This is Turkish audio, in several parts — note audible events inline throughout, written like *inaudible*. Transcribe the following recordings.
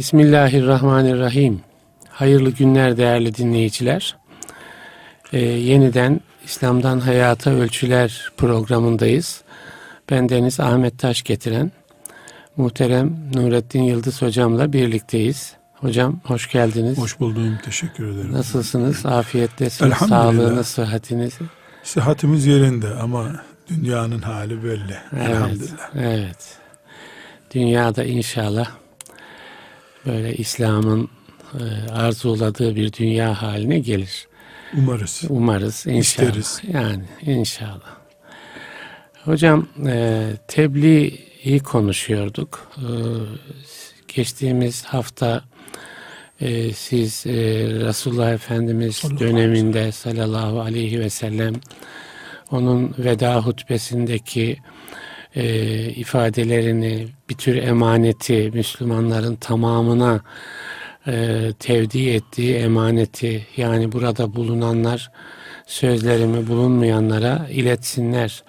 Bismillahirrahmanirrahim. Hayırlı günler değerli dinleyiciler. Ee, yeniden İslam'dan Hayata Ölçüler programındayız. Ben Deniz Ahmet Taş getiren muhterem Nurettin Yıldız hocamla birlikteyiz. Hocam hoş geldiniz. Hoş buldum. Teşekkür ederim. Nasılsınız? Afiyettesiniz. Sağlığınız, sıhhatiniz. Sıhhatimiz yerinde ama dünyanın hali belli. Evet, Elhamdülillah. evet. Dünyada inşallah böyle İslam'ın e, arzuladığı bir dünya haline gelir. Umarız. Umarız inşallah. İsteriz. Yani inşallah. Hocam e, tebliği konuşuyorduk. E, geçtiğimiz hafta e, siz e, Resulullah Efendimiz Sallallahu döneminde sallallahu aleyhi ve sellem onun veda hutbesindeki e, ifadelerini bir tür emaneti Müslümanların tamamına e, tevdi ettiği emaneti yani burada bulunanlar sözlerimi bulunmayanlara iletsinler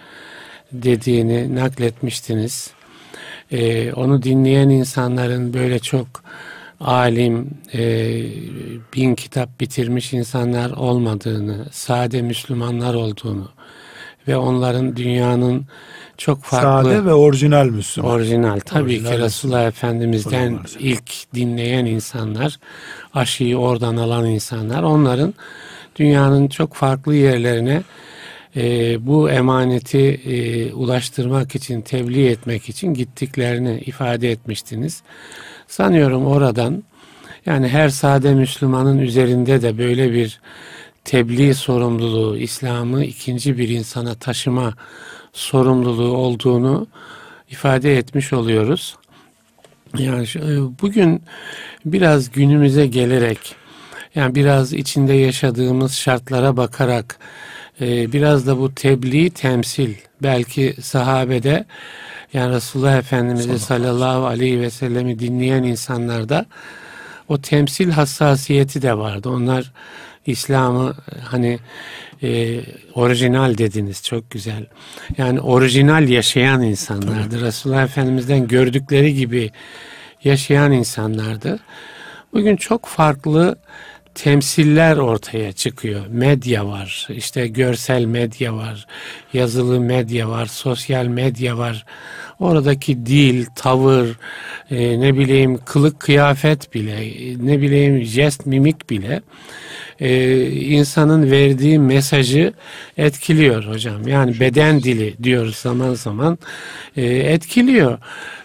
dediğini nakletmiştiniz. E, onu dinleyen insanların böyle çok alim, e, bin kitap bitirmiş insanlar olmadığını, sade Müslümanlar olduğunu ve onların dünyanın çok farklı Sade ve orijinal Müslüman. Orijinal. Tabii Orijinal ki Resulullah Efendimiz'den sellem. ilk dinleyen insanlar, aşıyı oradan alan insanlar, onların dünyanın çok farklı yerlerine e, bu emaneti e, ulaştırmak için, tebliğ etmek için gittiklerini ifade etmiştiniz. Sanıyorum oradan yani her sade Müslümanın üzerinde de böyle bir tebliğ sorumluluğu, İslam'ı ikinci bir insana taşıma sorumluluğu olduğunu ifade etmiş oluyoruz. Yani e, bugün biraz günümüze gelerek yani biraz içinde yaşadığımız şartlara bakarak e, biraz da bu tebliğ temsil belki sahabede yani Resulullah Efendimiz'i sallallahu aleyhi ve sellemi dinleyen insanlarda o temsil hassasiyeti de vardı. Onlar İslam'ı hani e, orijinal dediniz çok güzel. Yani orijinal yaşayan insanlardı. Resulullah Efendimiz'den gördükleri gibi yaşayan insanlardı. Bugün çok farklı temsiller ortaya çıkıyor. Medya var, işte görsel medya var, yazılı medya var, sosyal medya var. Oradaki dil, tavır, e, ne bileyim kılık kıyafet bile, ne bileyim jest, mimik bile e, insanın verdiği mesajı etkiliyor hocam. Yani beden dili diyoruz zaman zaman e, etkiliyor.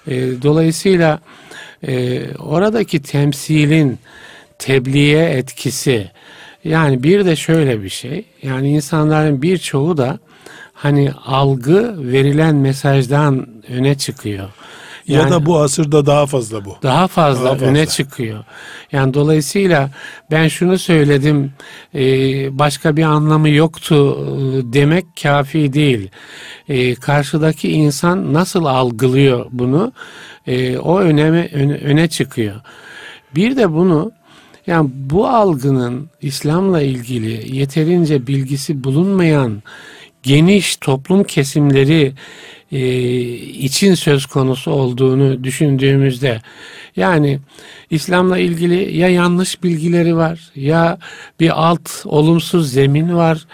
E, dolayısıyla e, oradaki temsilin tebliğe etkisi yani bir de şöyle bir şey yani insanların birçoğu da hani algı verilen mesajdan öne çıkıyor. ya Yani- da bu asırda daha fazla bu. daha fazla, Daha fazla. öne çıkıyor. Yani dolayısıyla ben şunu söyledim e, başka bir anlamı yoktu e, demek kafi değil. E, karşıdaki insan nasıl algılıyor bunu o öneme öne, öne çıkıyor. Bir de bunu yani bu algının İslam'la ilgili yeterince bilgisi bulunmayan geniş toplum kesimleri e, için söz konusu olduğunu düşündüğümüzde yani İslam'la ilgili ya yanlış bilgileri var ya bir alt olumsuz zemin var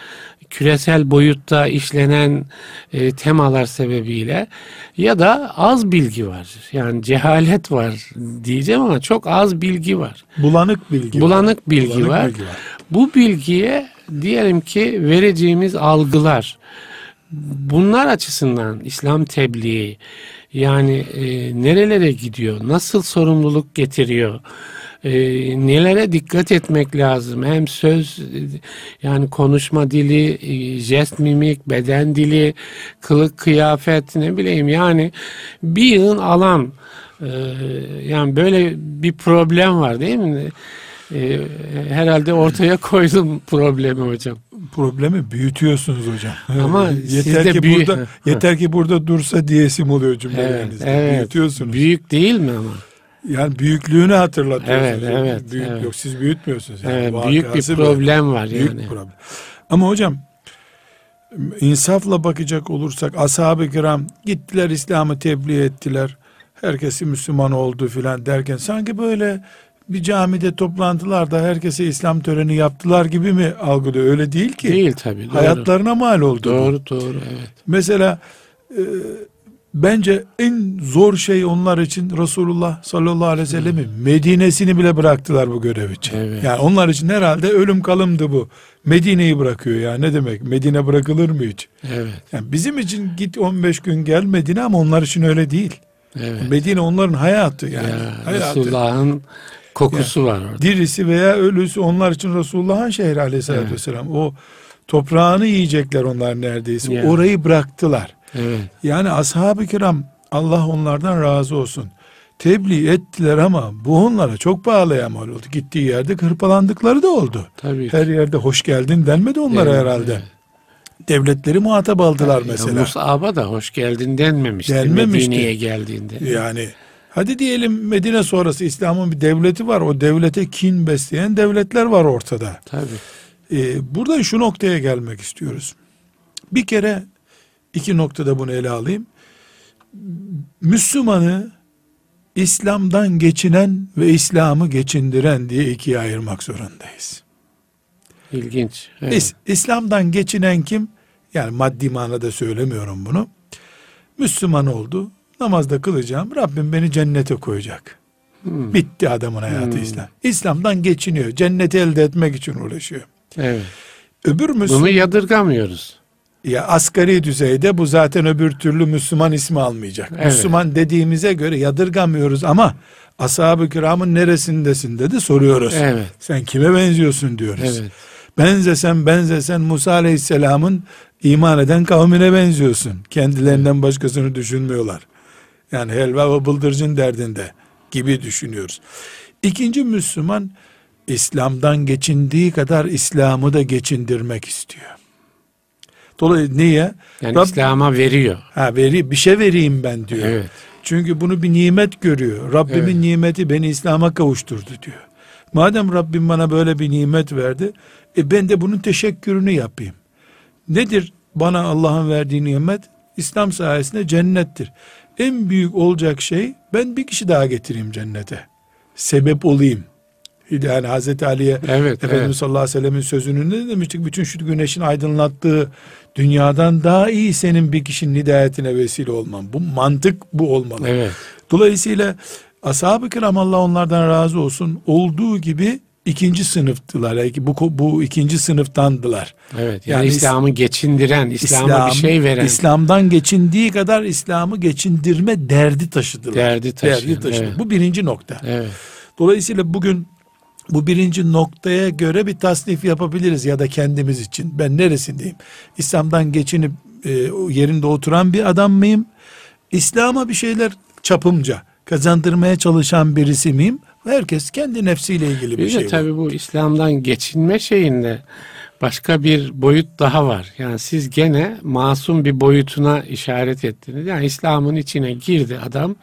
küresel boyutta işlenen e, temalar sebebiyle ya da az bilgi var. Yani cehalet var diyeceğim ama çok az bilgi var. Bulanık bilgi. Bulanık var. bilgi Bulanık var. bilgi var. Bu bilgiye diyelim ki vereceğimiz algılar bunlar açısından İslam tebliği yani e, nerelere gidiyor, nasıl sorumluluk getiriyor, e, nelere dikkat etmek lazım? Hem söz yani konuşma dili, e, jest mimik, beden dili, kılık kıyafet ne bileyim yani bir yığın alan e, yani böyle bir problem var değil mi? E, herhalde ortaya *laughs* koydum problemi hocam. Problemi büyütüyorsunuz hocam. Ama *laughs* yeter ki büyü- burada yeter ki burada dursa diyesim oluyor Evet, cümlelerinizde. evet. Büyütüyorsunuz. Büyük değil mi ama? Yani büyüklüğünü hatırlatıyorsunuz. Evet, evet, Büyük, evet. Yok siz büyütmüyorsunuz. Yani. Evet, büyük bir problem var Büyük yani. problem. Ama hocam insafla bakacak olursak ashab-ı kiram gittiler İslam'ı tebliğ ettiler. herkesi Müslüman oldu filan derken sanki böyle bir camide toplantılarda herkese İslam töreni yaptılar gibi mi algılıyor? Öyle değil ki. Değil tabii. Doğru. Hayatlarına mal oldu. bu. Doğru doğru evet. Mesela e, bence en zor şey onlar için Resulullah sallallahu aleyhi ve sellem'in Medine'sini bile bıraktılar bu görev için. Evet. Yani onlar için herhalde ölüm kalımdı bu. Medine'yi bırakıyor ya ne demek? Medine bırakılır mı hiç? Evet. Yani bizim için git 15 gün gel Medine ama onlar için öyle değil. Evet. Medine onların hayatı yani. ya, hayatı. Resulullah'ın kokusu var orada. Dirisi veya ölüsü onlar için Resulullah'ın şehri aleyhissalatü Evet. vesselam. O toprağını yiyecekler onlar neredeyse. Ya. Orayı bıraktılar. Evet. Yani ashab-ı kiram Allah onlardan razı olsun. Tebliğ ettiler ama bu onlara çok pahalıya mal oldu. Gittiği yerde hırpalandıkları da oldu. Tabii. ki. Her yerde hoş geldin denmedi onlara Evet, herhalde. evet. Devletleri muhatap aldılar Ya mesela. Musab'a da hoş geldin denmemişti. Denmemişti. Medine'ye geldiğinde. Yani hadi diyelim Medine sonrası İslam'ın bir devleti var. O devlete kin besleyen devletler var ortada. Tabii. Ee, burada şu noktaya gelmek istiyoruz. Bir kere iki noktada bunu ele alayım. Müslümanı İslam'dan geçinen ve İslam'ı geçindiren diye ikiye ayırmak zorundayız. İlginç. Evet. İs- İslam'dan geçinen kim? Yani maddi manada söylemiyorum bunu. Müslüman oldu. Namazda kılacağım. Rabbim beni cennete koyacak. Hmm. Bitti adamın hayatı Hmm. İslam. İslam'dan geçiniyor. Cenneti elde etmek için uğraşıyor. Evet. Öbür Müslüman Bunu yadırgamıyoruz. Ya asgari düzeyde bu zaten öbür türlü Müslüman ismi almayacak. Evet. Müslüman dediğimize göre yadırgamıyoruz ama ashab-ı kiramın neresindesin dedi soruyoruz. Evet. Sen kime benziyorsun diyoruz. Evet. Benzesen benzesen Musa Aleyhisselam'ın iman eden kavmine benziyorsun. Kendilerinden başkasını düşünmüyorlar. Yani helva ve bıldırcın derdinde gibi düşünüyoruz. İkinci Müslüman İslam'dan geçindiği kadar İslam'ı da geçindirmek istiyor. Dolayısıyla niye? Yani Rab- İslam'a veriyor. Ha veri bir şey vereyim ben diyor. Evet. Çünkü bunu bir nimet görüyor. Rabbimin Evet. nimeti beni İslam'a kavuşturdu diyor. Madem Rabbim bana böyle bir nimet verdi, e ben de bunun teşekkürünü yapayım. Nedir bana Allah'ın verdiği nimet? İslam sayesinde cennettir. En büyük olacak şey ben bir kişi daha getireyim cennete. Sebep olayım. Yani Hazreti Ali'ye Evet. Efendimiz evet. sallallahu aleyhi ve sellemin sözünü ne demiştik? Bütün şu güneşin aydınlattığı dünyadan daha iyi senin bir kişinin hidayetine vesile olman. Bu mantık bu olmalı. Evet. Dolayısıyla ashab-ı kiram Allah onlardan razı olsun olduğu gibi ikinci sınıftılar. Yani bu, bu ikinci sınıftandılar. Evet. Yani Yani, İs- İslam'ı geçindiren, İslam'a bir şey veren İslam'dan geçindiği kadar İslam'ı geçindirme derdi taşıdılar. derdi taşıyan. derdi taşıdı. Evet. Bu birinci nokta. evet. Dolayısıyla bugün bu birinci noktaya göre bir tasnif yapabiliriz ya da kendimiz için. Ben neresindeyim? İslam'dan geçinip e, yerinde oturan bir adam mıyım? İslam'a bir şeyler çapımca kazandırmaya çalışan birisi miyim? Herkes kendi nefsiyle ilgili bir Bir şey. tabii bu İslam'dan geçinme şeyinde başka bir boyut daha var. Yani siz gene masum bir boyutuna işaret ettiniz. Yani İslam'ın içine girdi adam.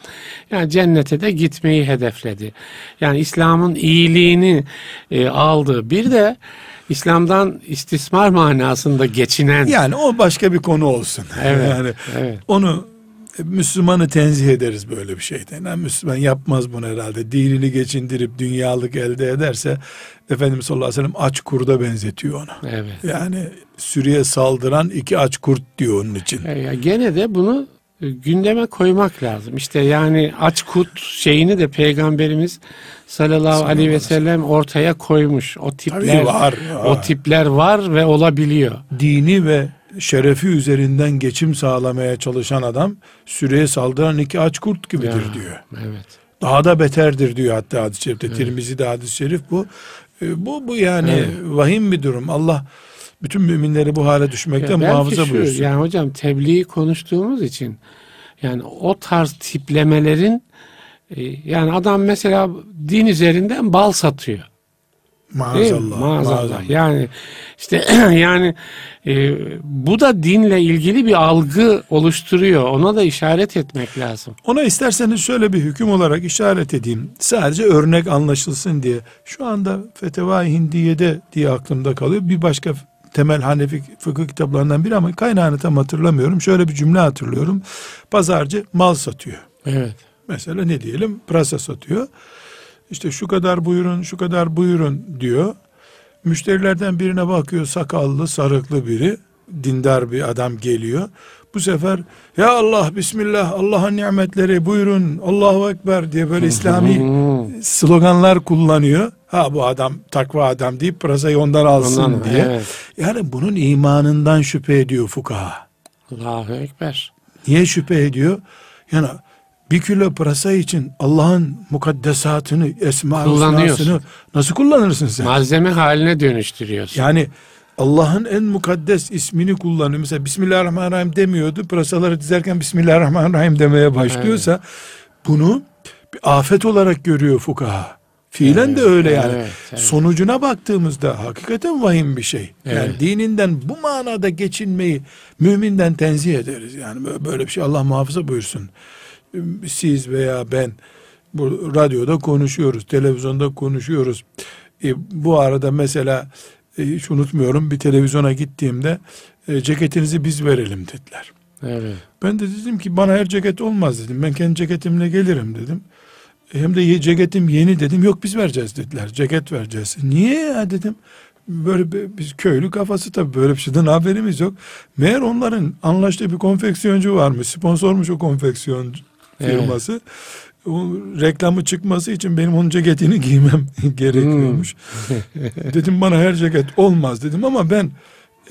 Yani cennete de gitmeyi hedefledi. Yani İslam'ın iyiliğini e, aldı. Bir de İslam'dan istismar manasında geçinen. Yani o başka bir konu olsun. Evet, *laughs* yani evet. onu Müslümanı tenzih ederiz böyle bir şeyden. Yani Müslüman yapmaz bunu herhalde. Dinini geçindirip dünyalık elde ederse Efendimiz sallallahu aleyhi ve sellem aç kurda benzetiyor onu. Evet. Yani sürüye saldıran iki aç kurt diyor onun için. E, ya gene de bunu e, gündeme koymak lazım. İşte yani aç kut şeyini de peygamberimiz sallallahu aleyhi ve sellem ortaya koymuş. O tipler Tabii var. o tipler var ve olabiliyor. Dini ve şerefi üzerinden geçim sağlamaya çalışan adam sürüye saldıran iki aç kurt gibidir Ya, diyor. Evet. Daha da beterdir diyor hatta hadis-i şerifte. Tirmizi'de hadis-i şerif bu. E, Bu bu yani Evet. vahim bir durum. Allah bütün müminleri bu hale düşmekten Ya muhafaza şu, buyursun. Yani hocam tebliği konuştuğumuz için yani o tarz tiplemelerin e, yani adam mesela din üzerinden bal satıyor. Maazallah. Maazallah. maazallah. Yani işte *clears throat* yani e, bu da dinle ilgili bir algı oluşturuyor. Ona da işaret etmek lazım. Ona isterseniz şöyle bir hüküm olarak işaret edeyim. Sadece örnek anlaşılsın diye. Şu anda Feteva-i Hindiye'de diye aklımda kalıyor. Bir başka temel Hanefi fıkıh kitaplarından biri ama kaynağını tam hatırlamıyorum. Şöyle bir cümle hatırlıyorum. Pazarcı mal satıyor. Evet. Mesela ne diyelim? Pırasa satıyor. İşte şu kadar buyurun, şu kadar buyurun diyor. Müşterilerden birine bakıyor sakallı, sarıklı biri. Dindar bir adam geliyor. Bu sefer ya Allah bismillah Allah'ın nimetleri buyurun Allahu Ekber diye böyle İslami sloganlar kullanıyor. Ha bu adam takva adam deyip pırasayı ondan alsın Ondan, diye. evet. Yani bunun imanından şüphe ediyor fukaha. Allahu Ekber. Niye şüphe ediyor? Yani bir kilo pırasa için Allah'ın mukaddesatını, esma husnasını nasıl kullanırsın sen? Malzeme haline dönüştürüyorsun. Yani Allah'ın en mukaddes ismini kullanıyor. Mesela Bismillahirrahmanirrahim demiyordu. Pırasaları dizerken Bismillahirrahmanirrahim demeye başlıyorsa bunu bir afet olarak görüyor fukaha. Fiilen de öyle yani. evet, evet. Sonucuna baktığımızda hakikaten vahim bir şey. Yani Evet. dininden bu manada geçinmeyi müminden tenzih ederiz. Yani bö- böyle bir şey Allah muhafaza buyursun. Siz veya ben bu radyoda konuşuyoruz, televizyonda konuşuyoruz. E, bu arada mesela e, hiç unutmuyorum bir televizyona gittiğimde e, ceketinizi biz verelim dediler. Evet. Ben de dedim ki bana her ceket olmaz dedim. Ben kendi ceketimle gelirim dedim. E, Hem de ceketim yeni dedim. Yok biz vereceğiz dediler. Ceket vereceğiz. Niye ya dedim. Böyle bir- biz köylü kafası tabii böyle bir şeyden haberimiz yok. Meğer onların anlaştığı bir konfeksiyoncu varmış. Sponsormuş o konfeksiyon Evet. firması. O reklamı çıkması için benim onun ceketini *laughs* giymem gerekiyormuş. *laughs* dedim bana her ceket olmaz dedim ama ben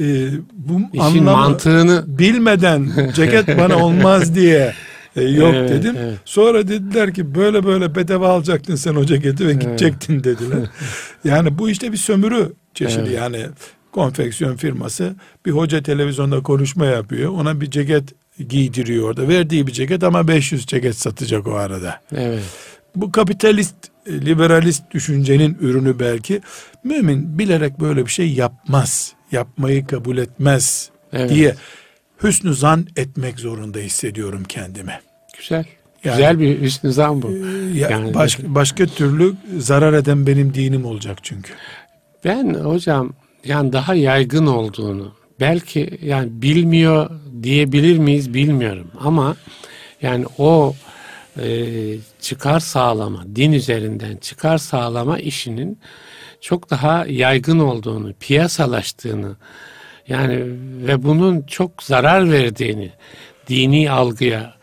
e, bu İşin anlamı mantığını bilmeden ceket bana olmaz diye e, yok Evet, dedim. evet. Sonra dediler ki böyle böyle bedava alacaktın sen o ceketi ve gidecektin dediler. *laughs* yani bu işte bir sömürü çeşidi Evet. yani konfeksiyon firması bir hoca televizyonda konuşma yapıyor. Ona bir ceket giydiriyor orada. Verdiği bir ceket ama 500 ceket satacak o arada. evet. Bu kapitalist, e, liberalist düşüncenin ürünü belki. Mümin bilerek böyle bir şey yapmaz. Yapmayı kabul etmez Evet. diye hüsnü zan etmek zorunda hissediyorum kendime. Güzel. Yani- Güzel bir üst nizam bu. Ya Yani- baş- başka türlü zarar eden benim dinim olacak çünkü. Ben hocam yani daha yaygın olduğunu belki yani bilmiyor diyebilir miyiz bilmiyorum ama yani o e, çıkar sağlama din üzerinden çıkar sağlama işinin çok daha yaygın olduğunu piyasalaştığını yani ve bunun çok zarar verdiğini dini algıya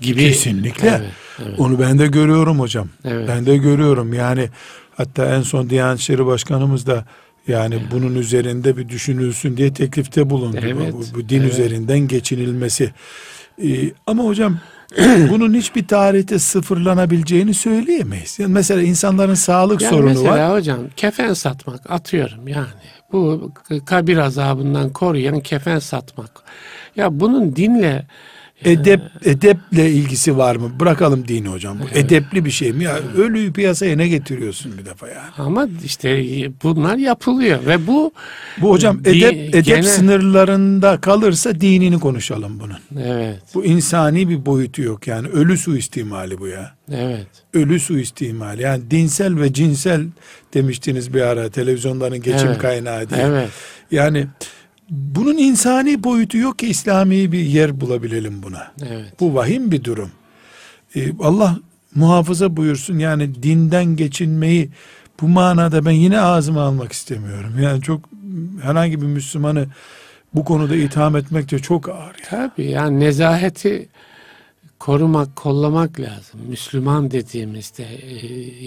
gibi Kesinlikle. Evet, evet. Onu ben de görüyorum hocam. Evet. Ben de görüyorum. Yani hatta en son Diyanet İşleri Başkanımız da yani bunun üzerinde bir düşünülsün diye teklifte bulundu. Bu- Evet, Bu, bu din evet. üzerinden geçinilmesi. Ee, ama hocam *clears throat* bunun hiçbir tarihte sıfırlanabileceğini söyleyemeyiz. Yani mesela insanların sağlık Yani sorunu mesela var. hocam kefen satmak atıyorum yani. Bu kabir azabından koruyan kefen satmak. Ya bunun dinle Edep edeple ilgisi var mı? Bırakalım dini hocam. Bu edepli bir şey mi? Ya ölüyü piyasaya ne getiriyorsun bir defa yani? ama işte bunlar yapılıyor ve bu Bu hocam edep edep gene- sınırlarında kalırsa dinini konuşalım bunun. evet Bu insani bir boyutu yok yani ölü suistimali bu ya. evet Ölü suistimali yani dinsel ve cinsel demiştiniz bir ara televizyonların geçim Evet. kaynağı diye. evet Yani bunun insani boyutu yok ki İslami bir yer bulabilelim buna. evet Bu vahim bir durum. Ee, Allah muhafaza buyursun yani dinden geçinmeyi bu manada ben yine ağzıma almak istemiyorum. Yani çok herhangi bir Müslümanı bu konuda itham etmek de çok ağır. ya. tabii yani nezaheti korumak kollamak lazım Müslüman dediğimizde e,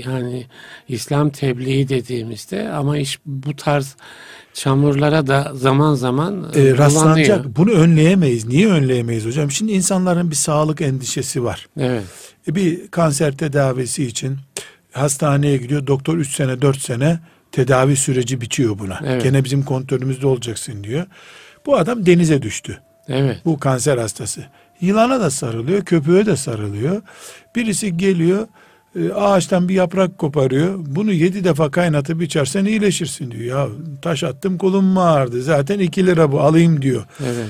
yani İslam tebliği dediğimizde ama iş bu tarz çamurlara da zaman zaman Ee, bulanıyor. rastlanacak. Bunu önleyemeyiz. Niye önleyemeyiz hocam? Şimdi insanların bir sağlık endişesi var. evet E, bir kanser tedavisi için hastaneye gidiyor. Doktor 3 sene 4 sene tedavi süreci bitiyor buna. Evet. Gene bizim kontrolümüzde olacaksın diyor. Bu adam denize düştü. evet Bu kanser hastası. Yılana da sarılıyor, köpüğe de sarılıyor. Birisi geliyor, e, ağaçtan bir yaprak koparıyor. Bunu yedi defa kaynatıp içersen iyileşirsin diyor. Ya taş attım kolum ağrıdı? Zaten iki lira bu alayım diyor. evet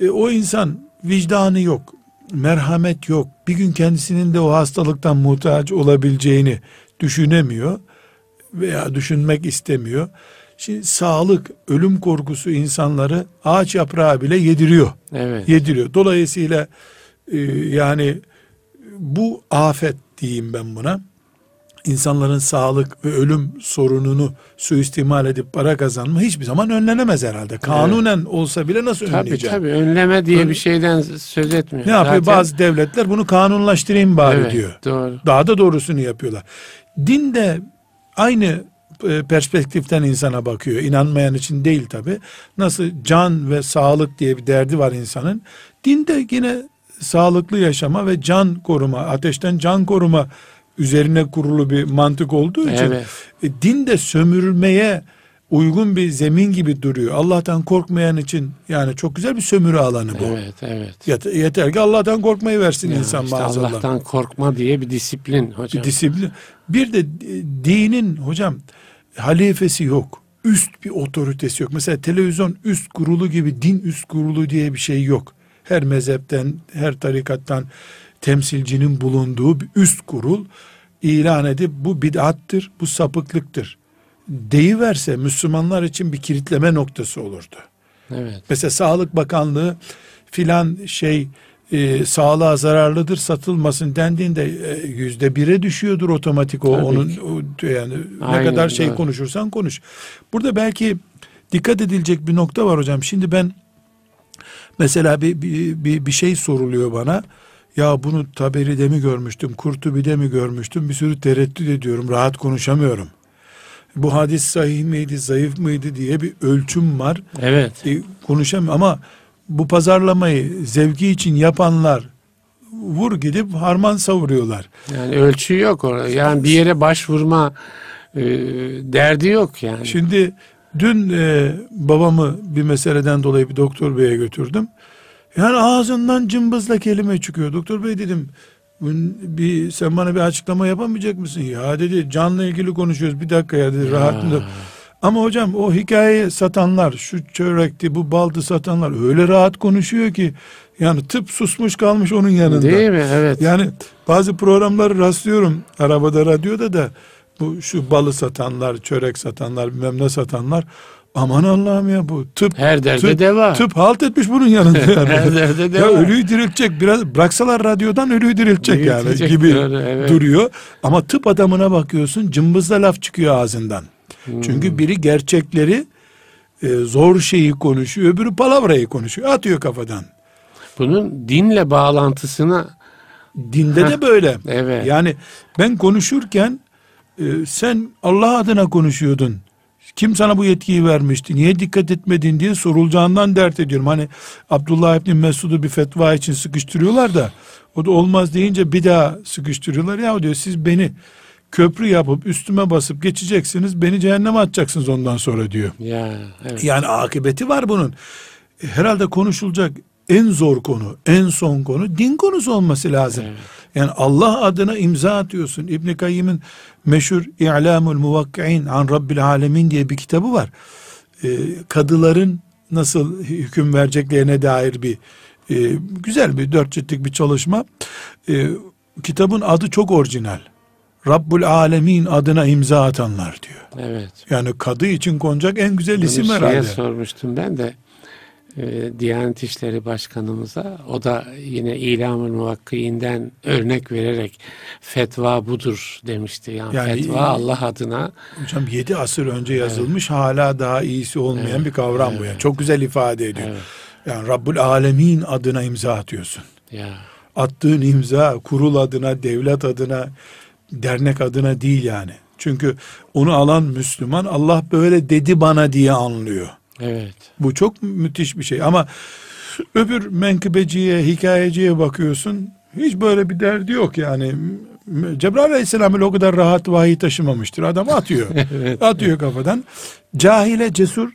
E, o insan vicdanı yok, merhamet yok. Bir gün kendisinin de o hastalıktan muhtaç olabileceğini düşünemiyor veya düşünmek istemiyor. Şimdi sağlık, ölüm korkusu insanları ağaç yaprağı bile yediriyor evet yediriyor. Dolayısıyla e, yani bu afet diyeyim ben buna. İnsanların sağlık ve ölüm sorununu suistimal edip para kazanma hiçbir zaman önlenemez herhalde. Kanunen olsa bile nasıl Tabii önleyeceğim? tabii önleme diye Ön- bir şeyden söz etmiyor. Ne yapıyor? Zaten- Bazı devletler bunu kanunlaştırayım bari Evet, diyor. Doğru. Daha da doğrusunu yapıyorlar. Din de aynı perspektiften insana bakıyor. İnanmayan için değil tabi. Nasıl can ve sağlık diye bir derdi var insanın. Din de yine sağlıklı yaşama ve can koruma, ateşten can koruma üzerine kurulu bir mantık olduğu için Evet. e, din de sömürülmeye uygun bir zemin gibi duruyor. Allah'tan korkmayan için yani çok güzel bir sömürü alanı bu. Evet, evet. Yeter, yeter ki Allah'tan korkmayı versin Ya insan işte maazallah. Allah'tan korkma diye bir disiplin Bir hocam. disiplin. Bir de e, dinin hocam halifesi yok. Üst bir otoritesi yok. Mesela televizyon üst kurulu gibi din üst kurulu diye bir şey yok. Her mezhepten, her tarikattan temsilcinin bulunduğu bir üst kurul ilan edip bu bid'attır, bu sapıklıktır. Deyiverse Müslümanlar için bir kilitleme noktası olurdu. Evet. Mesela Sağlık Bakanlığı filan şey e, sağlığa zararlıdır satılmasın dendiğinde e, yüzde bire düşüyordur otomatik o Tabii onun ki. o, yani ne Aynen, kadar şey doğru. konuşursan konuş. Burada belki dikkat edilecek bir nokta var hocam. Şimdi ben mesela bir, bir, bir, bir şey soruluyor bana. Ya bunu Taberi'de mi görmüştüm, Kurtubi'de mi görmüştüm? Bir sürü tereddüt ediyorum, rahat konuşamıyorum. Bu hadis sahih miydi, zayıf mıydı diye bir ölçüm var Evet. e, konuşamıyor ama bu pazarlamayı zevki için yapanlar vur gidip harman savuruyorlar. Yani ölçü yok orada. Yani bir yere başvurma e, derdi yok yani. Şimdi dün e, babamı bir meseleden dolayı bir doktor beye götürdüm. Yani ağzından cımbızla kelime çıkıyor. Doktor bey dedim "bun- bir sen bana bir açıklama yapamayacak mısın? Ya dedi canla ilgili konuşuyoruz bir dakika ya dedi rahat mı? Ama hocam o hikayeyi satanlar, şu çörekti, bu baldı satanlar öyle rahat konuşuyor ki yani tıp susmuş kalmış onun yanında. Değil mi? Evet. Yani bazı programları rastlıyorum arabada, radyoda da bu şu balı satanlar, çörek satanlar, bilmem ne satanlar. Aman Allah'ım ya bu tıp Her derde tıp, deva. tıp halt etmiş bunun yanında. Yani. *laughs* Her derde ya deva. ölüyü diriltecek biraz bıraksalar radyodan ölüyü diriltecek yani gibi doğru, evet. duruyor. Ama tıp adamına bakıyorsun cımbızla laf çıkıyor ağzından. Hmm. Çünkü biri gerçekleri e, zor şeyi konuşuyor, öbürü palavrayı konuşuyor. Atıyor kafadan. Bunun dinle bağlantısına Dinde de böyle. evet. Yani ben konuşurken e, sen Allah adına konuşuyordun. Kim sana bu yetkiyi vermişti? Niye dikkat etmedin diye sorulacağından dert ediyorum. Hani Abdullah İbni Mesud'u bir fetva için sıkıştırıyorlar da o da olmaz deyince bir daha sıkıştırıyorlar. Ya diyor siz beni köprü yapıp üstüme basıp geçeceksiniz. Beni cehenneme atacaksınız ondan sonra diyor. ya evet. Yani akıbeti var bunun. E, Herhalde konuşulacak en zor konu, en son konu din konusu olması lazım. Evet. Yani Allah adına imza atıyorsun. İbn Kayyim'in meşhur İ'lamul Muvakki'in an Rabbil Alemin diye bir kitabı var. E, kadıların nasıl hüküm vereceklerine dair bir e, güzel bir dört ciltlik bir çalışma. E, kitabın adı çok orijinal. Rabbul Alemin adına imza atanlar diyor. Evet. Yani kadı için konacak en güzel Bunu isim herhalde. sormuştum ben de e, Diyanet İşleri Başkanımıza o da yine İlamül Muvakkiinden örnek vererek fetva budur demişti. Yani, Yani- fetva Allah adına Hocam 7 asır önce yazılmış hala daha iyisi olmayan Evet, bir kavram bu. Yani. Çok güzel ifade ediyor. evet, Yani Rabbul Alemin adına imza atıyorsun. ya Attığın imza kurul adına, devlet adına, dernek adına değil yani. Çünkü onu alan Müslüman Allah böyle dedi bana diye anlıyor. evet Bu çok müthiş bir şey ama öbür menkıbeciye, hikayeciye bakıyorsun hiç böyle bir derdi yok yani. Cebrail Aleyhisselam o kadar rahat vahiy taşımamıştır. Adam atıyor. *laughs* evet atıyor kafadan. Cahile cesur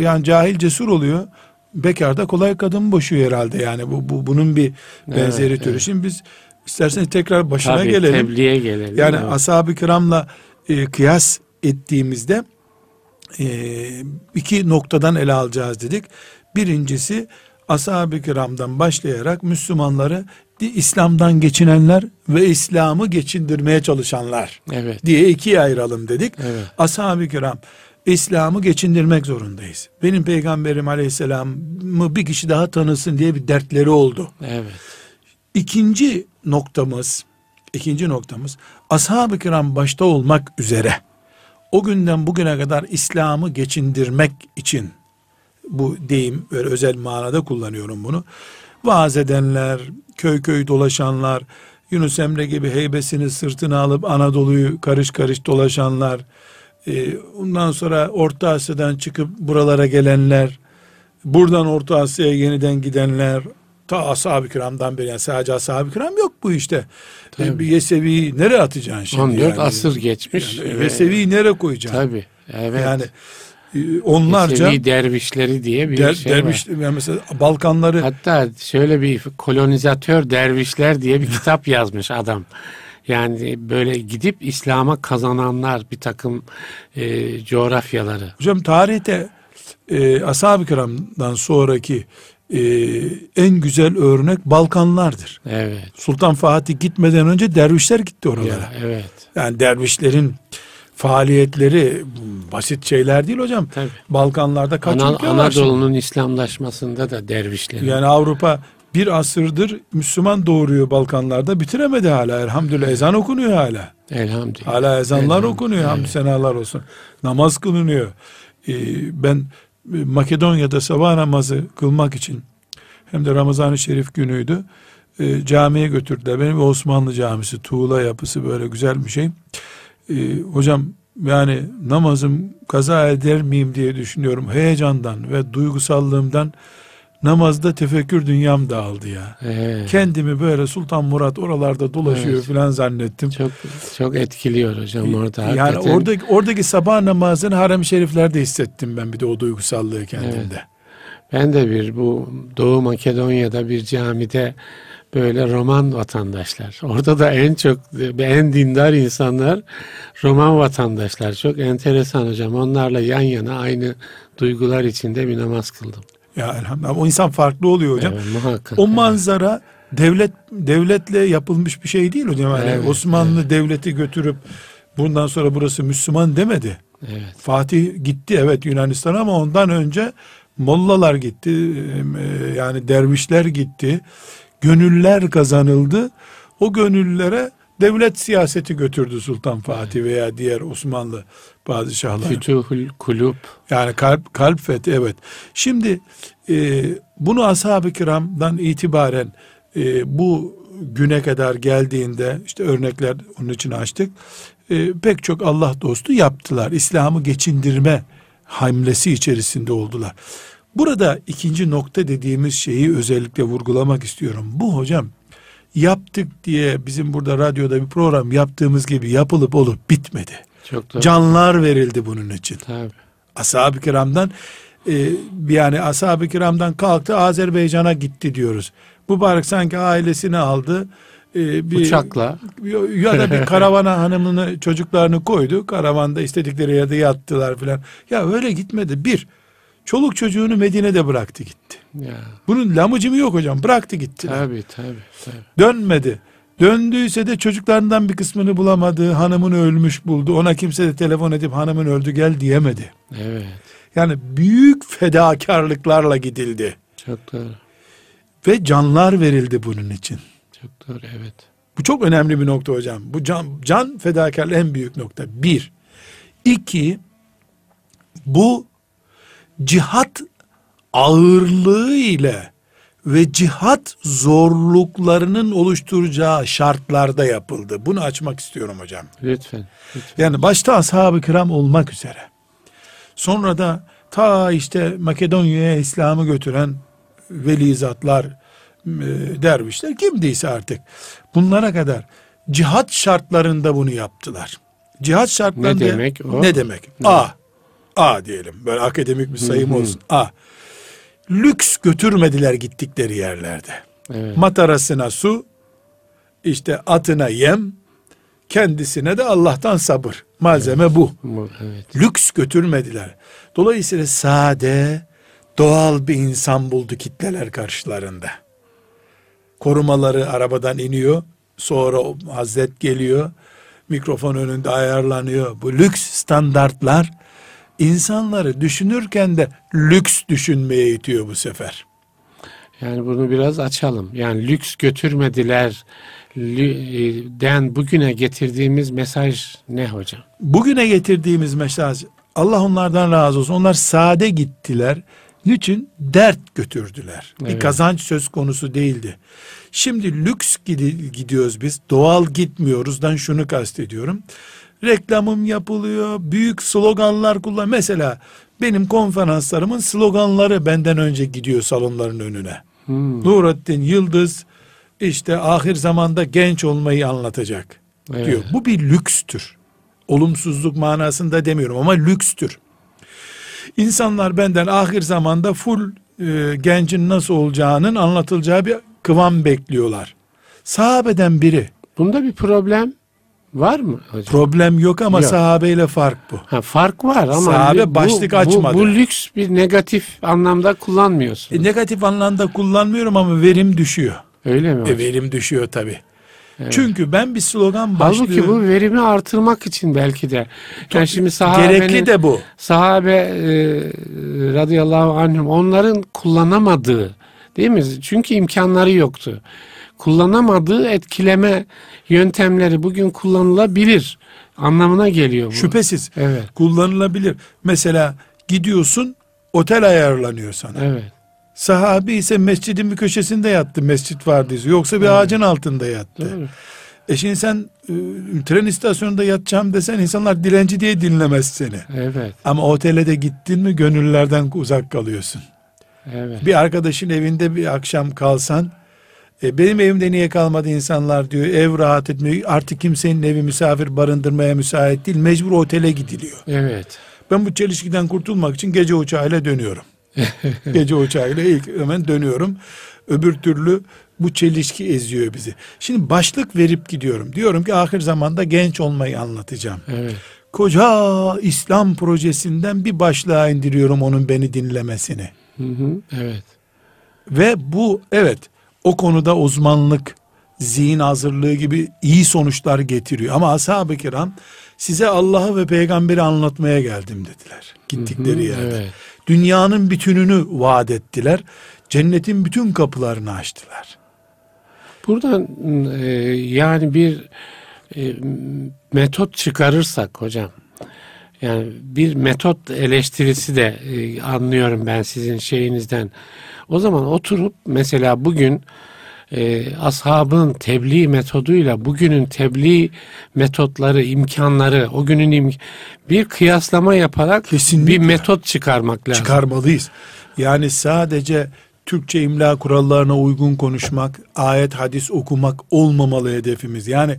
yani cahil cesur oluyor. Bekar da kolay kadın boşuyor herhalde yani bu, bu bunun bir benzeri Evet, türü. evet. Şimdi biz isterseniz tekrar başına Tabii, gelelim. tebliğe gelelim. Yani evet. ashab-ı kiramla e, kıyas ettiğimizde e, iki noktadan ele alacağız dedik. Birincisi ashab-ı kiramdan başlayarak Müslümanları İslam'dan geçinenler ve İslam'ı geçindirmeye çalışanlar evet diye ikiye ayıralım dedik. evet Ashab-ı kiram İslam'ı geçindirmek zorundayız. Benim peygamberim aleyhisselamı bir kişi daha tanısın diye bir dertleri oldu. evet İkinci noktamız, ikinci noktamız ashab-ı kiram başta olmak üzere o günden bugüne kadar İslam'ı geçindirmek için bu deyim böyle özel manada kullanıyorum bunu. Vaaz edenler, köy köy dolaşanlar, Yunus Emre gibi heybesini sırtına alıp Anadolu'yu karış karış dolaşanlar, e, ondan sonra Orta Asya'dan çıkıp buralara gelenler, buradan Orta Asya'ya yeniden gidenler, ta ashab-ı kiramdan beri yani sadece ashab-ı kiram yok bu işte. Tabii. Bir Yesevi'yi nereye atacaksın şimdi? 14 yani? asır geçmiş. Yani ve- Yesevi'yi nereye koyacaksın? Tabii. Evet. Yani e, onlarca Yesevi dervişleri diye bir der, şey derviş, var. yani mesela Balkanları Hatta şöyle bir kolonizatör dervişler diye bir kitap yazmış adam. Yani böyle gidip İslam'a kazananlar bir takım e, coğrafyaları. hocam tarihte e, ashab-ı kiramdan sonraki e, en güzel örnek Balkanlardır. Evet. Sultan Fatih gitmeden önce dervişler gitti oralara. Ya, evet. Yani dervişlerin faaliyetleri basit şeyler değil hocam. Tabii. Balkanlarda kaç Ana- ülke var? Anadolu'nun İslamlaşmasında da dervişlerin. Yani Avrupa bir asırdır Müslüman doğuruyor Balkanlarda bitiremedi hala elhamdülillah ezan okunuyor hala. Elhamdülillah. Hala ezanlar Elhamdülillah. okunuyor hamdü Evet. senalar olsun. Namaz kılınıyor. Ee, ben Makedonya'da sabah namazı kılmak için hem de Ramazan-ı Şerif günüydü. e, camiye götürdüler. Benim Osmanlı camisi tuğla yapısı böyle güzel bir şey. Ee, hocam yani namazım kaza eder miyim diye düşünüyorum. Heyecandan ve duygusallığımdan namazda tefekkür dünyam dağıldı ya. Evet. Kendimi böyle Sultan Murat oralarda dolaşıyor Evet. falan zannettim. Çok çok etkiliyor hocam orada. Yani hakikaten. oradaki oradaki sabah namazını harem-i şeriflerde hissettim ben bir de o duygusallığı kendimde. Ben de bir bu Doğu Makedonya'da bir camide böyle Roman vatandaşlar. Orada da en çok en dindar insanlar Roman vatandaşlar. Çok enteresan hocam. Onlarla yan yana aynı duygular içinde bir namaz kıldım. Ya elhamdülillah o insan farklı oluyor hocam. Evet, muhakkak. O manzara devlet devletle yapılmış bir şey değil hocam. Yani Evet, Osmanlı devleti götürüp bundan sonra burası Müslüman demedi. Evet. Fatih gitti evet Yunanistan'a ama ondan önce mollalar gitti. Yani dervişler gitti. Gönüller kazanıldı. O gönüllere devlet siyaseti götürdü Sultan Fatih veya diğer Osmanlı padişahları. Fütuhul kulub. Yani kalp kalp fethi evet. Şimdi e, bunu ashab-ı kiramdan itibaren e, bu güne kadar geldiğinde işte örnekler onun için açtık. E, pek çok Allah dostu yaptılar. İslam'ı geçindirme hamlesi içerisinde oldular. Burada ikinci nokta dediğimiz şeyi özellikle vurgulamak istiyorum. Bu hocam yaptık diye bizim burada radyoda bir program yaptığımız gibi yapılıp olup bitmedi. Çok doğru. Canlar verildi bunun için Tabii. ashab-ı kiramdan e, yani ashab-ı kiramdan kalktı Azerbaycan'a gitti diyoruz. Mübarek sanki ailesini aldı. e, bir, Uçakla. ya da bir *laughs* karavana hanımını çocuklarını koydu. Karavanda istedikleri yerde yattılar filan. Ya öyle gitmedi. Bir, çoluk çocuğunu Medine'de bıraktı gitti. Ya. Bunun lamıcımı yok hocam. Bıraktı gitti. Tabii tabii. tabii. Dönmedi. Döndüyse de çocuklarından bir kısmını bulamadı. Hanımını ölmüş buldu. Ona kimse de telefon edip hanımın öldü gel diyemedi. Evet. Yani büyük fedakarlıklarla gidildi. Çok doğru. Ve canlar verildi bunun için. Çok doğru evet. Bu çok önemli bir nokta hocam. Bu can, can fedakarlığı en büyük nokta. Bir. İki. Bu cihat ağırlığı ile ve cihat zorluklarının oluşturacağı şartlarda yapıldı. Bunu açmak istiyorum hocam. Lütfen. lütfen. Yani başta ashab-ı kiram olmak üzere. Sonra da ta işte Makedonya'ya İslam'ı götüren veli zatlar, e, dervişler kimdiyse artık. Bunlara kadar cihat şartlarında bunu yaptılar. Cihat şartlarında Ne demek o? Ne demek? A. A diyelim. Böyle akademik bir sayım olsun. A. Lüks götürmediler gittikleri yerlerde. Evet. Matarasına su, işte atına yem, kendisine de Allah'tan sabır. Malzeme bu. Bu, evet. Lüks götürmediler. Dolayısıyla sade, doğal bir insan buldu kitleler karşılarında. Korumaları arabadan iniyor. Sonra Hazret geliyor. Mikrofon önünde ayarlanıyor. Bu lüks standartlar insanları düşünürken de lüks düşünmeye itiyor bu sefer. Yani bunu biraz açalım. Yani lüks götürmediler den bugüne getirdiğimiz mesaj ne hocam? Bugüne getirdiğimiz mesaj Allah onlardan razı olsun. Onlar sade gittiler. Niçin? Dert götürdüler. Bir Evet. kazanç söz konusu değildi. Şimdi lüks gidi- gidiyoruz biz. Doğal gitmiyoruzdan şunu kastediyorum. Reklamım yapılıyor. Büyük sloganlar kullan. Mesela benim konferanslarımın sloganları benden önce gidiyor salonların önüne. Hmm, Nurettin Yıldız işte ahir zamanda genç olmayı anlatacak evet. diyor. Bu bir lükstür. Olumsuzluk manasında demiyorum ama lükstür. İnsanlar benden ahir zamanda full e, gencin nasıl olacağının anlatılacağı bir kıvam bekliyorlar. Sahabeden biri Bunda bir problem var mı hocam? problem yok ama Yok. sahabeyle fark bu. Ha, fark var ama Sahabe bu- başlık bu, açmadı. Bu, lüks bir negatif anlamda kullanmıyorsun. E, negatif anlamda kullanmıyorum ama verim düşüyor. Öyle mi? E, verim düşüyor tabi. Evet. Çünkü ben bir slogan başlığı Halbuki bu verimi artırmak için belki de. Yani şimdi sahabenin, gerekli de bu. sahabe e, radıyallahu anhüm onların kullanamadığı değil mi? Çünkü imkanları yoktu. Kullanamadığı etkileme yöntemleri bugün kullanılabilir anlamına geliyor bu. Şüphesiz Evet. kullanılabilir. Mesela gidiyorsun otel ayarlanıyor sana. Evet. Sahabi ise mescidin bir köşesinde yattı mescit vardıysa. Yoksa bir ağacın altında yattı. Doğru. E şimdi sen e, tren istasyonunda yatacağım desen insanlar dilenci diye dinlemez seni. Evet. Ama otele de gittin mi gönüllerden uzak kalıyorsun. Evet. Bir arkadaşın evinde bir akşam kalsan e, benim evimde niye kalmadı insanlar diyor. Ev rahat etmiyor. Artık kimsenin evi misafir barındırmaya müsait değil. Mecbur otele gidiliyor. Evet. Ben bu çelişkiden kurtulmak için gece uçağıyla dönüyorum. *laughs* gece uçağıyla ilk hemen dönüyorum. Öbür türlü bu çelişki eziyor bizi. Şimdi başlık verip gidiyorum. Diyorum ki ahir zamanda genç olmayı anlatacağım. Evet. Koca İslam projesinden bir başlığa indiriyorum onun beni dinlemesini. Hı hı. Evet. Ve bu evet o konuda uzmanlık, zihin hazırlığı gibi iyi sonuçlar getiriyor. Ama ashab-ı kiram size Allah'ı ve peygamberi anlatmaya geldim dediler. Gittikleri Hı hı. yerde. Evet. Dünyanın bütününü vaat ettiler. Cennetin bütün kapılarını açtılar. Buradan e, yani bir e, metot çıkarırsak hocam yani bir metot eleştirisi de e, anlıyorum ben sizin şeyinizden. O zaman oturup mesela bugün e, ashabın tebliğ metoduyla bugünün tebliğ metotları, imkanları, o günün im- bir kıyaslama yaparak Kesinlikle. bir metot çıkarmak lazım. Çıkarmalıyız. Yani sadece Türkçe imla kurallarına uygun konuşmak, ayet hadis okumak olmamalı hedefimiz. Yani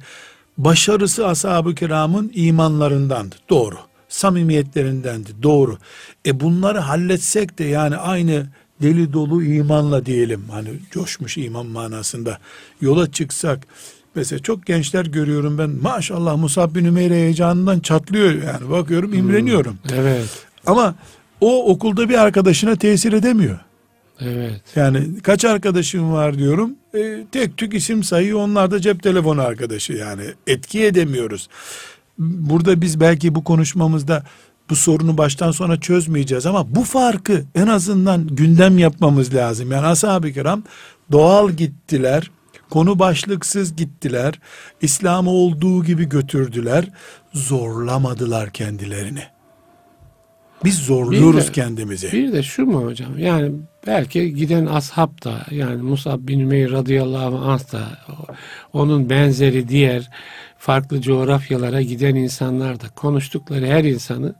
başarısı ashab-ı kiramın imanlarındandı. Doğru. Samimiyetlerindendi. Doğru. E bunları halletsek de yani aynı deli dolu imanla diyelim. Hani coşmuş iman manasında yola çıksak Mesela çok gençler görüyorum ben maşallah Musab bin Ümeyr heyecanından çatlıyor yani bakıyorum imreniyorum. Evet, Ama o okulda bir arkadaşına tesir edemiyor. evet. Yani kaç arkadaşım var diyorum. E, tek tük isim sayıyor. Onlar da cep telefonu arkadaşı yani. Etki edemiyoruz. Burada biz belki bu konuşmamızda bu sorunu baştan sona çözmeyeceğiz ama bu farkı en azından gündem yapmamız lazım. Yani ashab-ı kiram doğal gittiler. Konu başlıksız gittiler. İslam'ı olduğu gibi götürdüler. Zorlamadılar kendilerini. Biz zorluyoruz Bir de- kendimizi. Bir de şu mu hocam? Yani belki giden ashab da yani Musab bin Ümeyr radıyallahu anh da onun benzeri diğer farklı coğrafyalara giden insanlar da konuştukları her insanı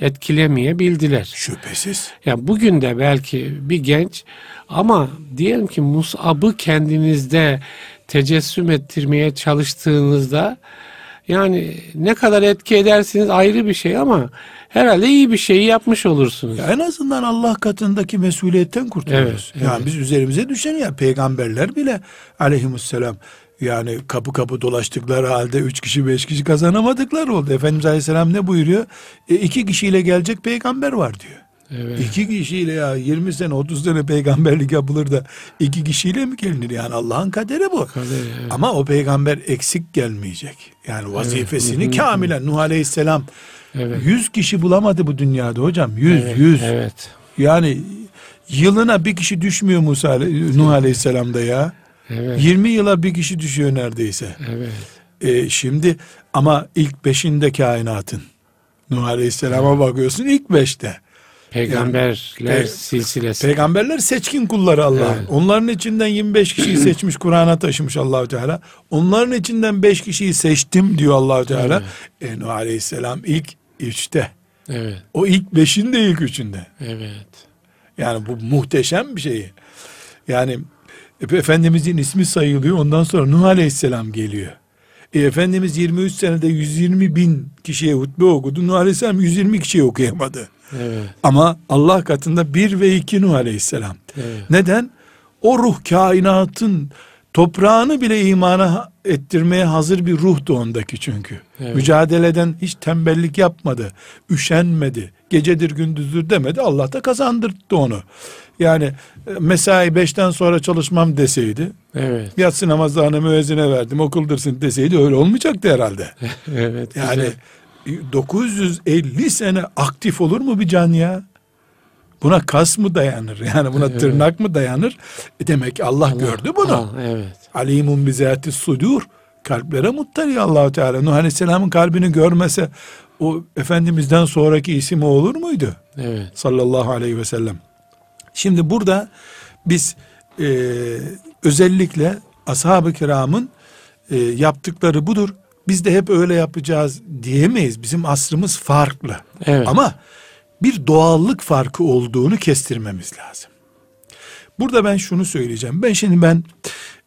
etkilemeyebildiler. Şüphesiz. Ya bugün de belki bir genç ama diyelim ki Musab'ı kendinizde tecessüm ettirmeye çalıştığınızda yani ne kadar etki edersiniz ayrı bir şey ama herhalde iyi bir şeyi yapmış olursunuz. Ya en azından Allah katındaki mesuliyetten kurtuluyoruz. Evet, yani evet. biz üzerimize düşen ya peygamberler bile aleyhisselam yani kapı kapı dolaştıkları halde üç kişi beş kişi kazanamadıkları oldu. Efendimiz Aleyhisselam ne buyuruyor? E, iki kişiyle gelecek peygamber var diyor. Evet. İki kişiyle ya 20 sene 30 sene peygamberlik yapılır da iki kişiyle mi gelinir? Yani Allah'ın kaderi bu. Kaderi, evet. Ama o peygamber eksik gelmeyecek. Yani vazifesini Evet. kamilen Nuh Aleyhisselam Evet. 100 kişi bulamadı bu dünyada hocam. 100 evet. 100. Evet. Yani Yılına bir kişi düşmüyor Musa Nuh Aleyhisselam'da ya. Evet. 20 yıla bir kişi düşüyor neredeyse. Evet. E, şimdi ama ilk beşinde kainatın. Nuh Aleyhisselam'a bakıyorsun ilk beşte. Peygamberler Pe- silsilesi. Peygamberler seçkin kulları Allah. Evet. Onların içinden 25 kişiyi *clears throat* seçmiş Kur'an'a taşımış Allahu Teala. Onların içinden 5 kişiyi seçtim diyor Allahu Teala. E, Nuh Aleyhisselam ilk üçte. Evet. O ilk beşin de ilk üçünde. Evet. Yani bu muhteşem bir şey. Yani e, Efendimizin ismi sayılıyor. Ondan sonra Nuh Aleyhisselam geliyor. E, Efendimiz 23 senede 120 bin kişiye hutbe okudu. Nuh Aleyhisselam 120 kişiye okuyamadı. Evet. Ama Allah katında bir ve iki Nuh Aleyhisselam. Evet. Neden? O ruh kainatın toprağını bile imana ettirmeye hazır bir ruhtu ondaki çünkü. Evet. Mücadeleden hiç tembellik yapmadı. Üşenmedi. Gecedir gündüzdür demedi. Allah da kazandırdı onu. Yani e, mesai beşten sonra çalışmam deseydi, Evet. yatsı namazlarını müezzine verdim okuldırsın deseydi öyle olmayacaktı herhalde. *laughs* Evet. Yani güzel. E, 950 sene aktif olur mu bir can ya? Buna kas mı dayanır? *laughs* Yani buna Evet. tırnak mı dayanır? E demek ki Allah, gördü bunu. Ha, evet. Alimun bizati sudur. Kalplere muttali Allahu Teala. Nuh Aleyhisselam'ın kalbini görmese o Efendimiz'den sonraki ismi olur muydu? Evet. Sallallahu aleyhi ve sellem. Şimdi burada biz e, özellikle ashab-ı kiramın e, yaptıkları budur. Biz de hep öyle yapacağız diyemeyiz. Bizim asrımız farklı. Evet. Ama bir doğallık farkı olduğunu kestirmemiz lazım. Burada ben şunu söyleyeceğim. Ben şimdi ben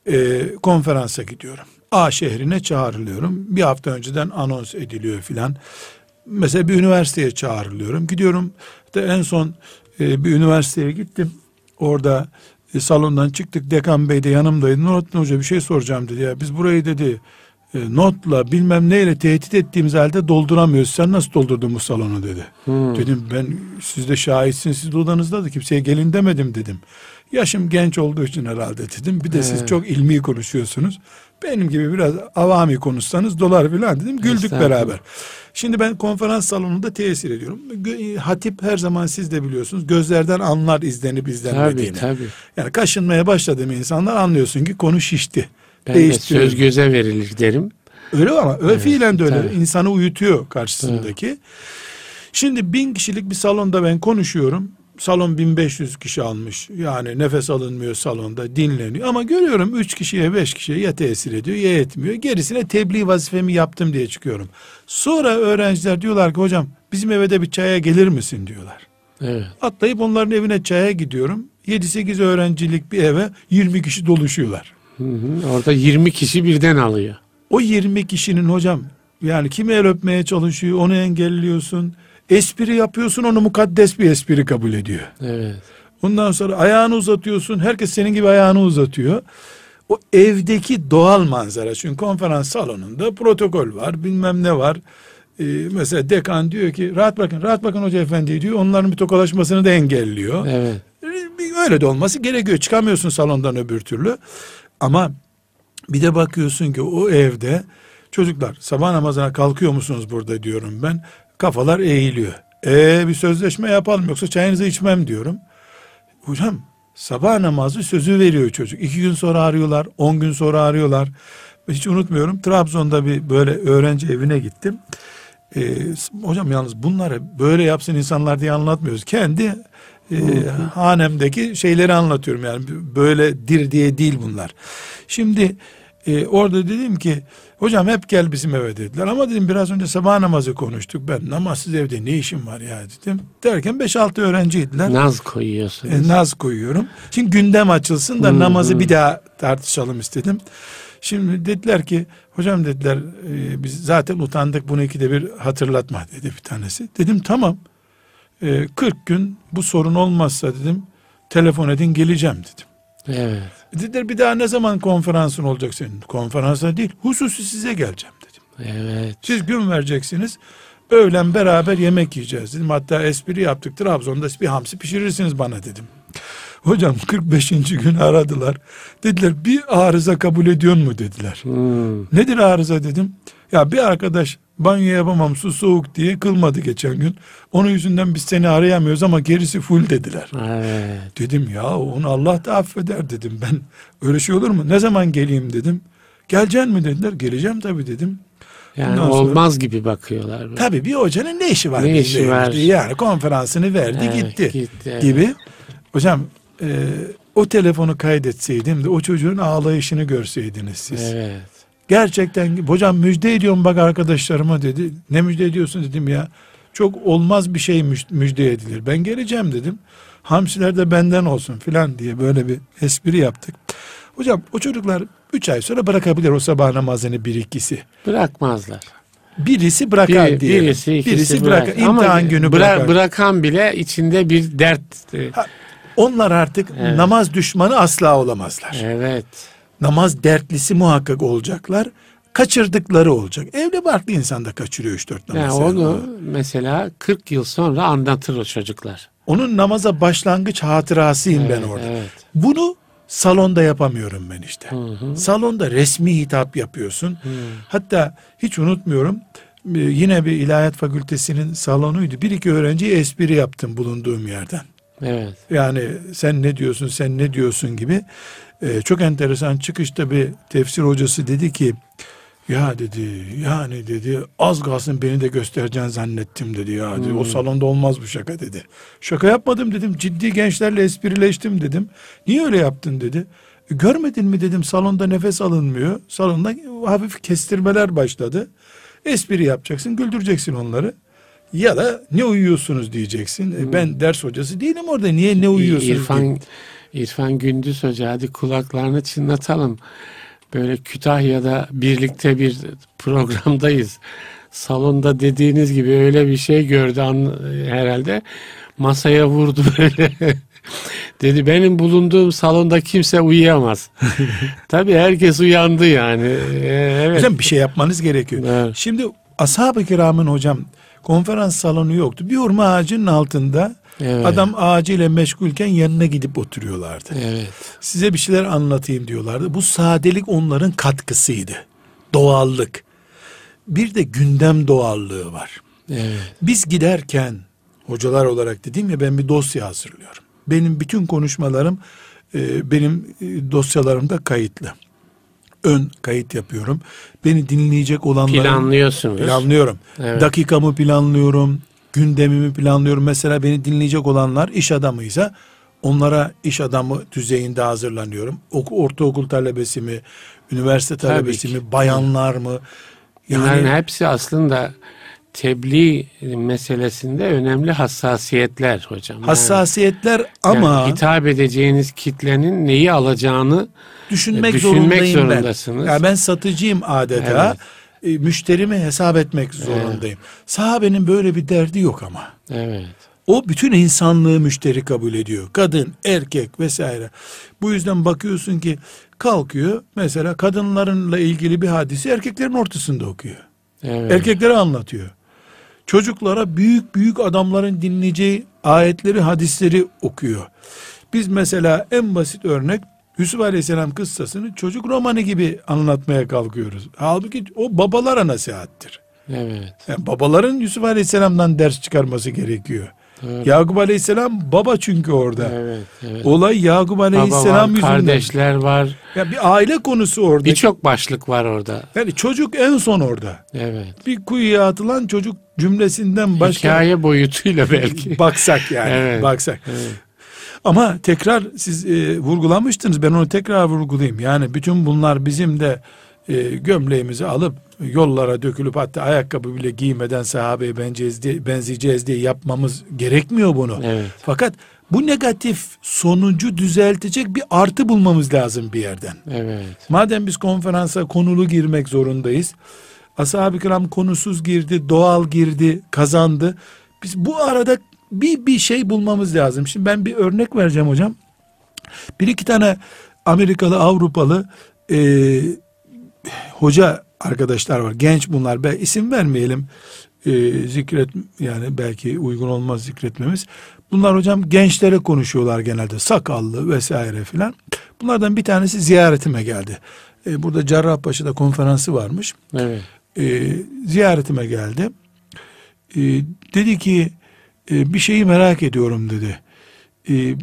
e, konferansa gidiyorum. A şehrine çağrılıyorum. Bir hafta önceden anons ediliyor filan. Mesela bir üniversiteye çağrılıyorum. Gidiyorum. De en son e, bir üniversiteye gittim. Orada e, salondan çıktık. Dekan Bey de yanımdaydı. Nurattin Hoca bir şey soracağım dedi. Ya biz burayı dedi e, notla bilmem neyle tehdit ettiğimiz halde dolduramıyoruz. Sen nasıl doldurdun bu salonu dedi. Hmm. Dedim ben siz de şahitsiniz siz de odanızda da kimseye gelin demedim dedim. Yaşım genç olduğu için herhalde dedim. Bir de siz Evet. çok ilmi konuşuyorsunuz. Benim gibi biraz avami konuşsanız dolar filan dedim. Güldük beraber. Şimdi ben konferans salonunda tesir ediyorum. Gö- Hatip her zaman siz de biliyorsunuz. Gözlerden anlar izlenip Tabii izlenmediğini. tabii. Yani kaşınmaya başladığım insanlar anlıyorsun ki konu şişti. Ben de Değiştiriyorum. söz göze verilir derim. Öyle ama öyle Evet, fiilen de öyle. tabii. İnsanı uyutuyor karşısındaki. Şimdi bin kişilik bir salonda ben konuşuyorum. Salon 1500 kişi almış. Yani nefes alınmıyor salonda dinleniyor. Ama görüyorum 3 kişiye 5 kişiye ya tesir ediyor ya etmiyor. Gerisine tebliğ vazifemi yaptım diye çıkıyorum. Sonra öğrenciler diyorlar ki hocam bizim eve de bir çaya gelir misin diyorlar. Evet. Atlayıp onların evine çaya gidiyorum. 7-8 öğrencilik bir eve 20 kişi doluşuyorlar. Hı hı. Orada 20 kişi birden alıyor. O 20 kişinin hocam yani kimi el öpmeye çalışıyor onu engelliyorsun. Espri yapıyorsun onu mukaddes bir espri kabul ediyor. Evet. Ondan sonra ayağını uzatıyorsun herkes senin gibi ayağını uzatıyor. O evdeki doğal manzara çünkü konferans salonunda protokol var bilmem ne var. Ee, mesela dekan diyor ki rahat bakın rahat bakın hoca efendi diyor onların bir tokalaşmasını da engelliyor. Evet. Bir Öyle de olması gerekiyor. Çıkamıyorsun salondan öbür türlü. Ama bir de bakıyorsun ki o evde çocuklar sabah namazına kalkıyor musunuz burada diyorum ben. Kafalar eğiliyor. E bir sözleşme yapalım yoksa çayınızı içmem diyorum. Hocam sabah namazı sözü veriyor çocuk. İki gün sonra arıyorlar, on gün sonra arıyorlar. Hiç unutmuyorum Trabzon'da bir böyle öğrenci evine gittim. Ee, hocam yalnız bunları böyle yapsın insanlar diye anlatmıyoruz. Kendi e, hanemdeki şeyleri anlatıyorum yani böyledir diye değil bunlar. Şimdi e, orada dedim ki hocam hep gel bizim eve dediler ama dedim biraz önce sabah namazı konuştuk ben namazsız evde ne işim var ya dedim. Derken 5-6 öğrenciydiler. Naz koyuyorsunuz. E, naz koyuyorum. Şimdi gündem açılsın da Hı, namazı hı. bir daha tartışalım istedim. Şimdi dediler ki hocam dediler e, biz zaten utandık bunu ikide bir hatırlatma dedi bir tanesi. Dedim tamam e, 40 gün bu sorun olmazsa dedim telefon edin geleceğim dedim. Evet. Dediler bir daha ne zaman konferansın olacak senin? Konferansa değil hususi size geleceğim dedim. Evet. Siz gün vereceksiniz. Öğlen beraber yemek yiyeceğiz dedim. Hatta espri yaptık. Trabzon'da bir hamsi pişirirsiniz bana dedim. Hocam 45. gün aradılar. Dediler bir arıza kabul ediyor mu dediler. Hmm. Nedir arıza dedim. Ya bir arkadaş banyo yapamam su soğuk diye kılmadı geçen gün. Onun yüzünden biz seni arayamıyoruz ama gerisi full dediler. Evet. Dedim ya onu Allah da affeder dedim ben. Öyle şey olur mu? Ne zaman geleyim dedim. Geleceksin mi dediler. Geleceğim tabii dedim. Yani Ondan sonra- olmaz gibi bakıyorlar. böyle. Tabii bir hocanın ne işi var? Ne işi var? Yani konferansını verdi Evet, gitti, gitti, evet. gibi. Hocam e, o telefonu kaydetseydim de o çocuğun ağlayışını görseydiniz siz. Evet. Gerçekten hocam müjde ediyorum bak arkadaşlarıma dedi. Ne müjde ediyorsun dedim ya. Çok olmaz bir şey müj- müjde edilir. Ben geleceğim dedim. Hamsiler de benden olsun filan diye böyle bir espri yaptık. Hocam o çocuklar 3 ay sonra bırakabilir o sabah namazını bir ikisi. Bırakmazlar. Birisi bırakar Biri, diye. birisi, ikisi birisi bırak. bırakar. İmtihan Ama günü bıra- bırakar. Bırakan bile içinde bir dert. e, Ha, Onlar artık Evet. namaz düşmanı asla olamazlar. Evet. Namaz dertlisi muhakkak olacaklar. Kaçırdıkları olacak. Evli barklı insan da kaçırıyor 3-4 namaz. Yani onu mesela 40 yıl sonra anlatır o çocuklar. Onun namaza başlangıç hatırasıyım ben Evet, orada. Evet. Bunu salonda yapamıyorum ben işte. Salonda resmi hitap yapıyorsun. Hatta hiç unutmuyorum. e, Yine bir ilahiyat fakültesinin salonuydu. Bir iki öğrenciye espri yaptım bulunduğum yerden. Evet. Yani sen ne diyorsun sen ne diyorsun gibi. Ee, çok enteresan çıkışta bir tefsir hocası dedi ki ya dedi yani dedi az kalsın beni de göstereceğini zannettim dedi ya dedi. o salonda olmaz bu şaka dedi. Şaka yapmadım dedim ciddi gençlerle esprileştim dedim. Niye öyle yaptın dedi. "E, Görmedin mi dedim salonda nefes alınmıyor. Salonda hafif kestirmeler başladı. Espri yapacaksın güldüreceksin onları. Ya da ne uyuyorsunuz diyeceksin. E, Ben ders hocası değilim orada. Niye ne uyuyorsunuz? İrfan, diyeyim. İrfan Gündüz Hoca hadi kulaklarını çınlatalım. Böyle Kütahya'da birlikte bir programdayız. Salonda dediğiniz gibi öyle bir şey gördü herhalde. Masaya vurdu böyle. *laughs* Dedi benim bulunduğum salonda kimse uyuyamaz. *laughs* Tabii herkes uyandı yani. Ee, evet. Hocam bir şey yapmanız gerekiyor. Evet. Şimdi ashab-ı kiramın hocam konferans salonu yoktu. Bir hurma ağacının altında Evet. adam ağacıyla meşgulken yanına gidip oturuyorlardı. Evet. Size bir şeyler anlatayım diyorlardı. Bu sadelik onların katkısıydı. Doğallık. Bir de gündem doğallığı var. Evet. Biz giderken hocalar olarak dedim ya ben bir dosya hazırlıyorum. Benim bütün konuşmalarım e, benim e, dosyalarımda kayıtlı. Ön kayıt yapıyorum. Beni dinleyecek olanların Planlıyorsunuz. planlıyorum. Evet. Dakikamı planlıyorum. Gündemimi planlıyorum. Mesela beni dinleyecek olanlar iş adamıysa onlara iş adamı düzeyinde hazırlanıyorum. Oku, ortaokul talebesi mi, üniversite talebesi mi, bayanlar mı? Bunların Yani hepsi aslında tebliğ meselesinde önemli hassasiyetler hocam. Yani, hassasiyetler ama yani hitap edeceğiniz kitlenin neyi alacağını düşünmek, düşünmek zorundayım zorundasınız. ben. Ya ben satıcıyım adeta. E, müşterimi hesap etmek zorundayım. Sahabenin böyle bir derdi yok ama. evet. O bütün insanlığı müşteri kabul ediyor. Kadın, erkek vesaire. Bu yüzden bakıyorsun ki kalkıyor mesela kadınlarınla ilgili bir hadisi erkeklerin ortasında okuyor. Evet. Erkeklere anlatıyor. Çocuklara büyük büyük adamların dinleyeceği ayetleri, hadisleri okuyor. Biz mesela en basit örnek Yusuf Aleyhisselam kıssasını çocuk romanı gibi anlatmaya kalkıyoruz. Halbuki o babalara nasihattir. Evet. Yani babaların Yusuf Aleyhisselam'dan ders çıkarması gerekiyor. Doğru. Yakup Aleyhisselam baba çünkü orada. Evet. evet. Olay Yakup Baba Aleyhisselam var, yüzünden. kardeşler var. Ya bir aile konusu orada. Birçok başlık var orada. Yani çocuk en son orada. Evet. Bir kuyuya atılan çocuk cümlesinden başka Hikaye boyutuyla belki. baksak yani *laughs* Evet. baksak. Evet. Ama tekrar siz e, vurgulamıştınız ben onu tekrar vurgulayayım. Yani bütün bunlar bizim de e, gömleğimizi alıp yollara dökülüp hatta ayakkabı bile giymeden sahabeye benzeyeceğiz diye, benzeyeceğiz diye yapmamız gerekmiyor bunu. Evet. Fakat bu negatif sonucu düzeltecek bir artı bulmamız lazım bir yerden. Evet. Madem biz konferansa konulu girmek zorundayız. Ashab-ı kiram konusuz girdi, doğal girdi, kazandı. Biz bu arada bir bir şey bulmamız lazım. Şimdi ben bir örnek vereceğim hocam. Bir iki tane Amerikalı, Avrupalı e, hoca arkadaşlar var. Genç bunlar. Ben isim vermeyelim. E, zikret yani belki uygun olmaz zikretmemiz. Bunlar hocam gençlere konuşuyorlar genelde. Sakallı vesaire filan. Bunlardan bir tanesi ziyaretime geldi. E, burada Cerrahpaşa'da konferansı varmış. Evet. e, ziyaretime geldi. E, dedi ki e, bir şeyi merak ediyorum dedi. E,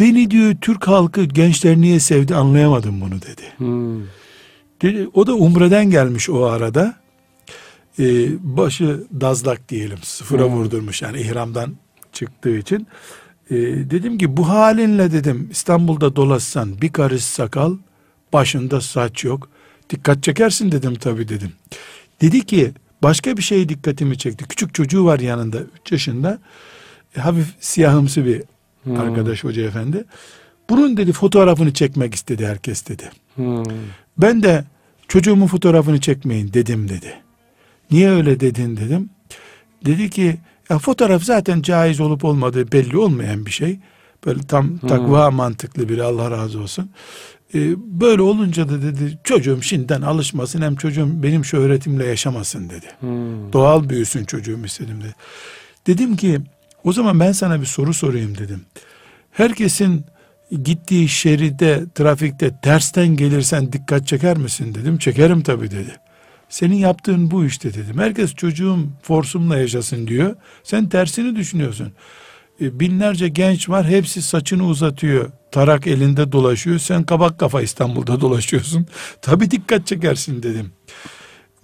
beni diyor Türk halkı gençler niye sevdi anlayamadım bunu dedi. Hmm. Dedi, o da Umre'den gelmiş o arada. Ee, başı dazlak diyelim sıfıra Hmm. vurdurmuş yani ihramdan çıktığı için. Ee, dedim ki bu halinle dedim İstanbul'da dolaşsan bir karış sakal başında saç yok. Dikkat çekersin dedim tabii dedim. Dedi ki başka bir şey dikkatimi çekti. Küçük çocuğu var yanında 3 yaşında. E, hafif siyahımsı bir Hmm. arkadaş hoca efendi. Bunun dedi fotoğrafını çekmek istedi herkes dedi. Hmm. Ben de çocuğumun fotoğrafını çekmeyin dedim dedi. Niye öyle dedin dedim. Dedi ki ya fotoğraf zaten caiz olup olmadığı belli olmayan bir şey. Böyle tam takva mantıklı biri Allah razı olsun. Ee, böyle olunca da dedi çocuğum şimdiden alışmasın hem çocuğum benim şöhretimle yaşamasın dedi. Hmm. Doğal büyüsün çocuğum istedim dedi. Dedim ki o zaman ben sana bir soru sorayım dedim. Herkesin gittiği şeride trafikte tersten gelirsen dikkat çeker misin dedim. Çekerim tabii dedi. Senin yaptığın bu işte dedim. Herkes çocuğum forsumla yaşasın diyor. Sen tersini düşünüyorsun. E, binlerce genç var hepsi saçını uzatıyor. Tarak elinde dolaşıyor. Sen kabak kafa İstanbul'da dolaşıyorsun. *laughs* Tabii dikkat çekersin dedim.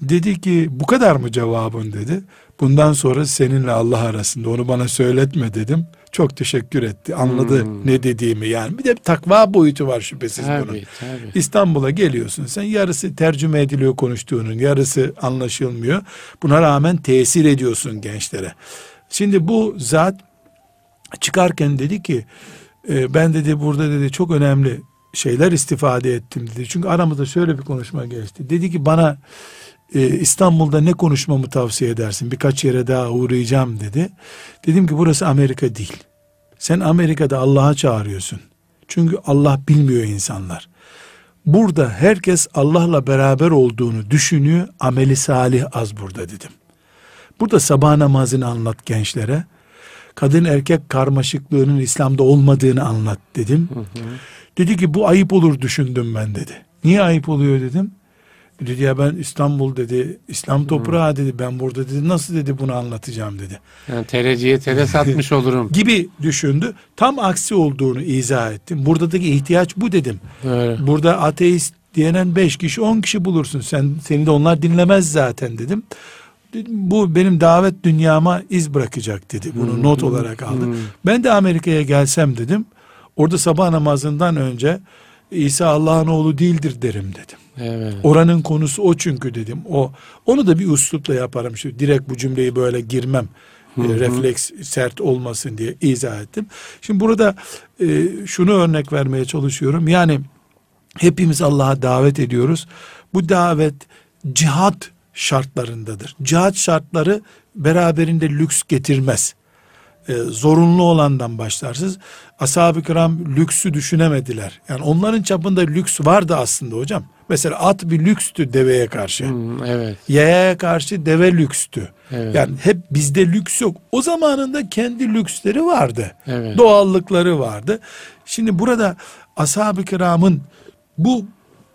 Dedi ki bu kadar mı cevabın dedi. Bundan sonra seninle Allah arasında onu bana söyletme dedim. Çok teşekkür etti. Anladı Hmm. ne dediğimi yani. Bir de bir takva boyutu var şüphesiz bunun. Tabii tabii. İstanbul'a geliyorsun sen yarısı tercüme ediliyor konuştuğunun yarısı anlaşılmıyor. Buna rağmen tesir ediyorsun gençlere. Şimdi bu zat çıkarken dedi ki e, ben dedi burada dedi çok önemli şeyler istifade ettim dedi. Çünkü aramızda şöyle bir konuşma geçti. Dedi ki bana e, İstanbul'da ne konuşmamı tavsiye edersin? Birkaç yere daha uğrayacağım dedi. Dedim ki burası Amerika değil. Sen Amerika'da Allah'a çağırıyorsun. Çünkü Allah bilmiyor insanlar. Burada herkes Allah'la beraber olduğunu düşünüyor. Ameli salih az burada dedim. Burada sabah namazını anlat gençlere. Kadın erkek karmaşıklığının İslam'da olmadığını anlat dedim. Dedi ki bu ayıp olur düşündüm ben dedi. Niye ayıp oluyor dedim. Dedi ya ben İstanbul dedi, İslam toprağı dedi, ben burada dedi, nasıl dedi bunu anlatacağım dedi. Yani tereciye tere satmış *laughs* olurum. Gibi düşündü. Tam aksi olduğunu izah ettim. Buradaki ihtiyaç bu dedim. Böyle. Burada ateist diyenen beş kişi on kişi bulursun. Sen seni de onlar dinlemez zaten dedim. Bu benim davet dünyama iz bırakacak dedi. Bunu Hmm, not olarak aldı. hmm. Ben de Amerika'ya gelsem dedim. Orada sabah namazından önce İsa Allah'ın oğlu değildir derim dedim. Evet. Oranın konusu o çünkü dedim. O onu da bir üslupla yaparım. Şu direkt bu cümleyi böyle girmem. E, refleks sert olmasın diye izah ettim. Şimdi burada e, şunu örnek vermeye çalışıyorum. Yani hepimiz Allah'a davet ediyoruz. Bu davet cihat şartlarındadır. Cihat şartları beraberinde lüks getirmez. E, zorunlu olandan başlarsınız. Ashab-ı kiram lüksü düşünemediler. Yani onların çapında lüks vardı aslında hocam. Mesela at bir lükstü deveye karşı. Hmm, evet. Yayaya karşı deve lükstü. Evet. Yani hep bizde lüks yok. O zamanında kendi lüksleri vardı. Evet. Doğallıkları vardı. Şimdi burada ashab-ı kiramın bu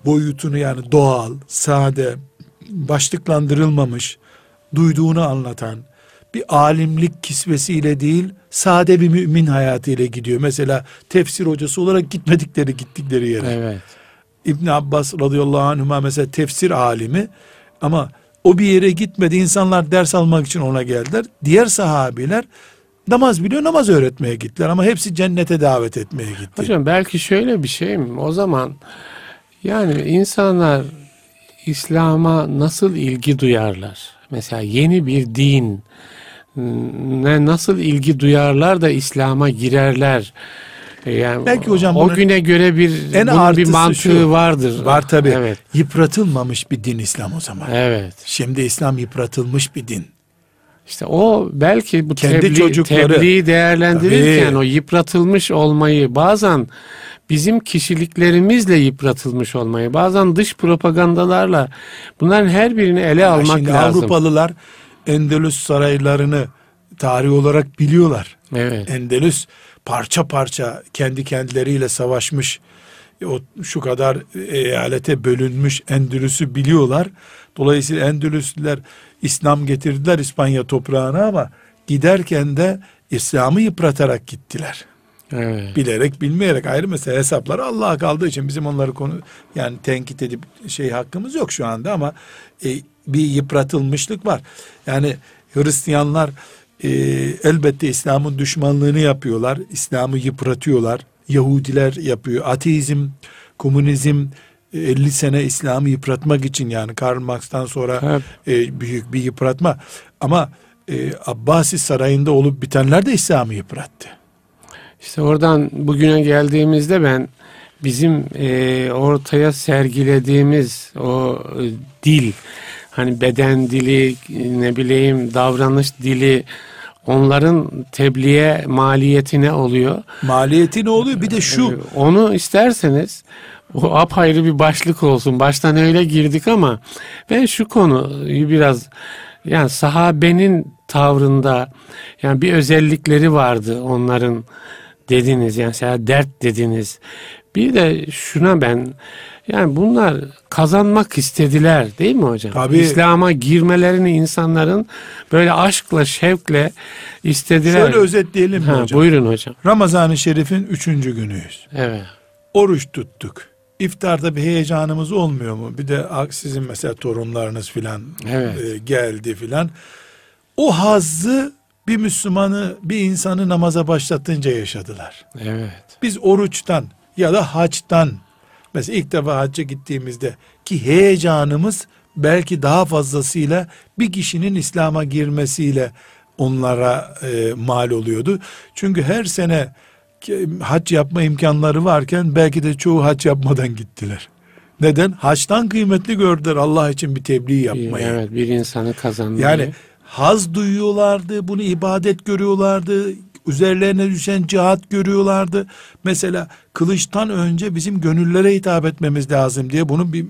boyutunu yani doğal, sade, başlıklandırılmamış, duyduğunu anlatan bir alimlik kisvesiyle değil, sade bir mümin hayatıyla gidiyor. Mesela tefsir hocası olarak gitmedikleri gittikleri yere. Evet. İbn Abbas radıyallahu anhuma mesela tefsir alimi ama o bir yere gitmedi. İnsanlar ders almak için ona geldiler. Diğer sahabiler namaz biliyor namaz öğretmeye gittiler ama hepsi cennete davet etmeye gitti. Hocam belki şöyle bir şey mi? O zaman yani insanlar İslam'a nasıl ilgi duyarlar? Mesela yeni bir din ne nasıl ilgi duyarlar da İslam'a girerler? E, Yani Belki hocam o güne göre bir en bunun bir mantığı şu, vardır. Var tabi. Evet. Yıpratılmamış bir din İslam o zaman. Evet. Şimdi İslam yıpratılmış bir din. İşte o belki bu Kendi tebliğ, çocukları- tebliği değerlendirirken Tabii. o yıpratılmış olmayı bazen bizim kişiliklerimizle yıpratılmış olmayı bazen dış propagandalarla bunların her birini ele Ya almak Şimdi lazım. Avrupalılar Endülüs saraylarını tarih olarak biliyorlar. Evet. Endülüs parça parça kendi kendileriyle savaşmış o şu kadar eyalete bölünmüş Endülüs'ü biliyorlar. Dolayısıyla Endülüslüler İslam getirdiler İspanya toprağına ama giderken de İslam'ı yıpratarak gittiler. Evet. Bilerek bilmeyerek ayrı mesele hesaplar Allah'a kaldığı için bizim onları konu yani tenkit edip şey hakkımız yok şu anda ama e, bir yıpratılmışlık var. Yani Hristiyanlar e, elbette İslam'ın düşmanlığını yapıyorlar. İslam'ı yıpratıyorlar. Yahudiler yapıyor. Ateizm, komünizm e, 50 sene İslam'ı yıpratmak için yani Karl Marx'tan sonra Tabii. e, büyük bir yıpratma. Ama e, Abbasi sarayında olup bitenler de İslam'ı yıprattı. İşte oradan bugüne geldiğimizde ben bizim e, ortaya sergilediğimiz o e, dil hani beden dili ne bileyim davranış dili onların tebliğe maliyeti ne oluyor? Maliyeti ne oluyor? Bir de şu Ee, Onu isterseniz o apayrı bir başlık olsun. Baştan öyle girdik ama ben şu konuyu biraz yani sahabenin tavrında yani bir özellikleri vardı onların dediniz yani mesela dert dediniz. Bir de şuna ben yani bunlar kazanmak istediler değil mi hocam? Tabii. İslam'a girmelerini insanların böyle aşkla şevkle istediler. şöyle özetleyelim mi ha, hocam? Buyurun hocam. Ramazan-ı Şerif'in üçüncü günüyüz. Evet. Oruç tuttuk. İftarda bir heyecanımız olmuyor mu? Bir de sizin mesela torunlarınız filan Evet. e, geldi filan. O hazzı bir Müslümanı, bir insanı namaza başlatınca yaşadılar. Evet. Biz oruçtan ya da haçtan mesela ilk defa hacca gittiğimizde ki heyecanımız belki daha fazlasıyla bir kişinin İslam'a girmesiyle onlara e, mal oluyordu. Çünkü her sene hac yapma imkanları varken belki de çoğu hac yapmadan gittiler. Neden? Haçtan kıymetli gördüler Allah için bir tebliğ yapmayı. evet bir insanı kazanmayı. Yani haz duyuyorlardı, bunu ibadet görüyorlardı, üzerlerine düşen cihat görüyorlardı. Mesela kılıçtan önce bizim gönüllere hitap etmemiz lazım diye bunun bir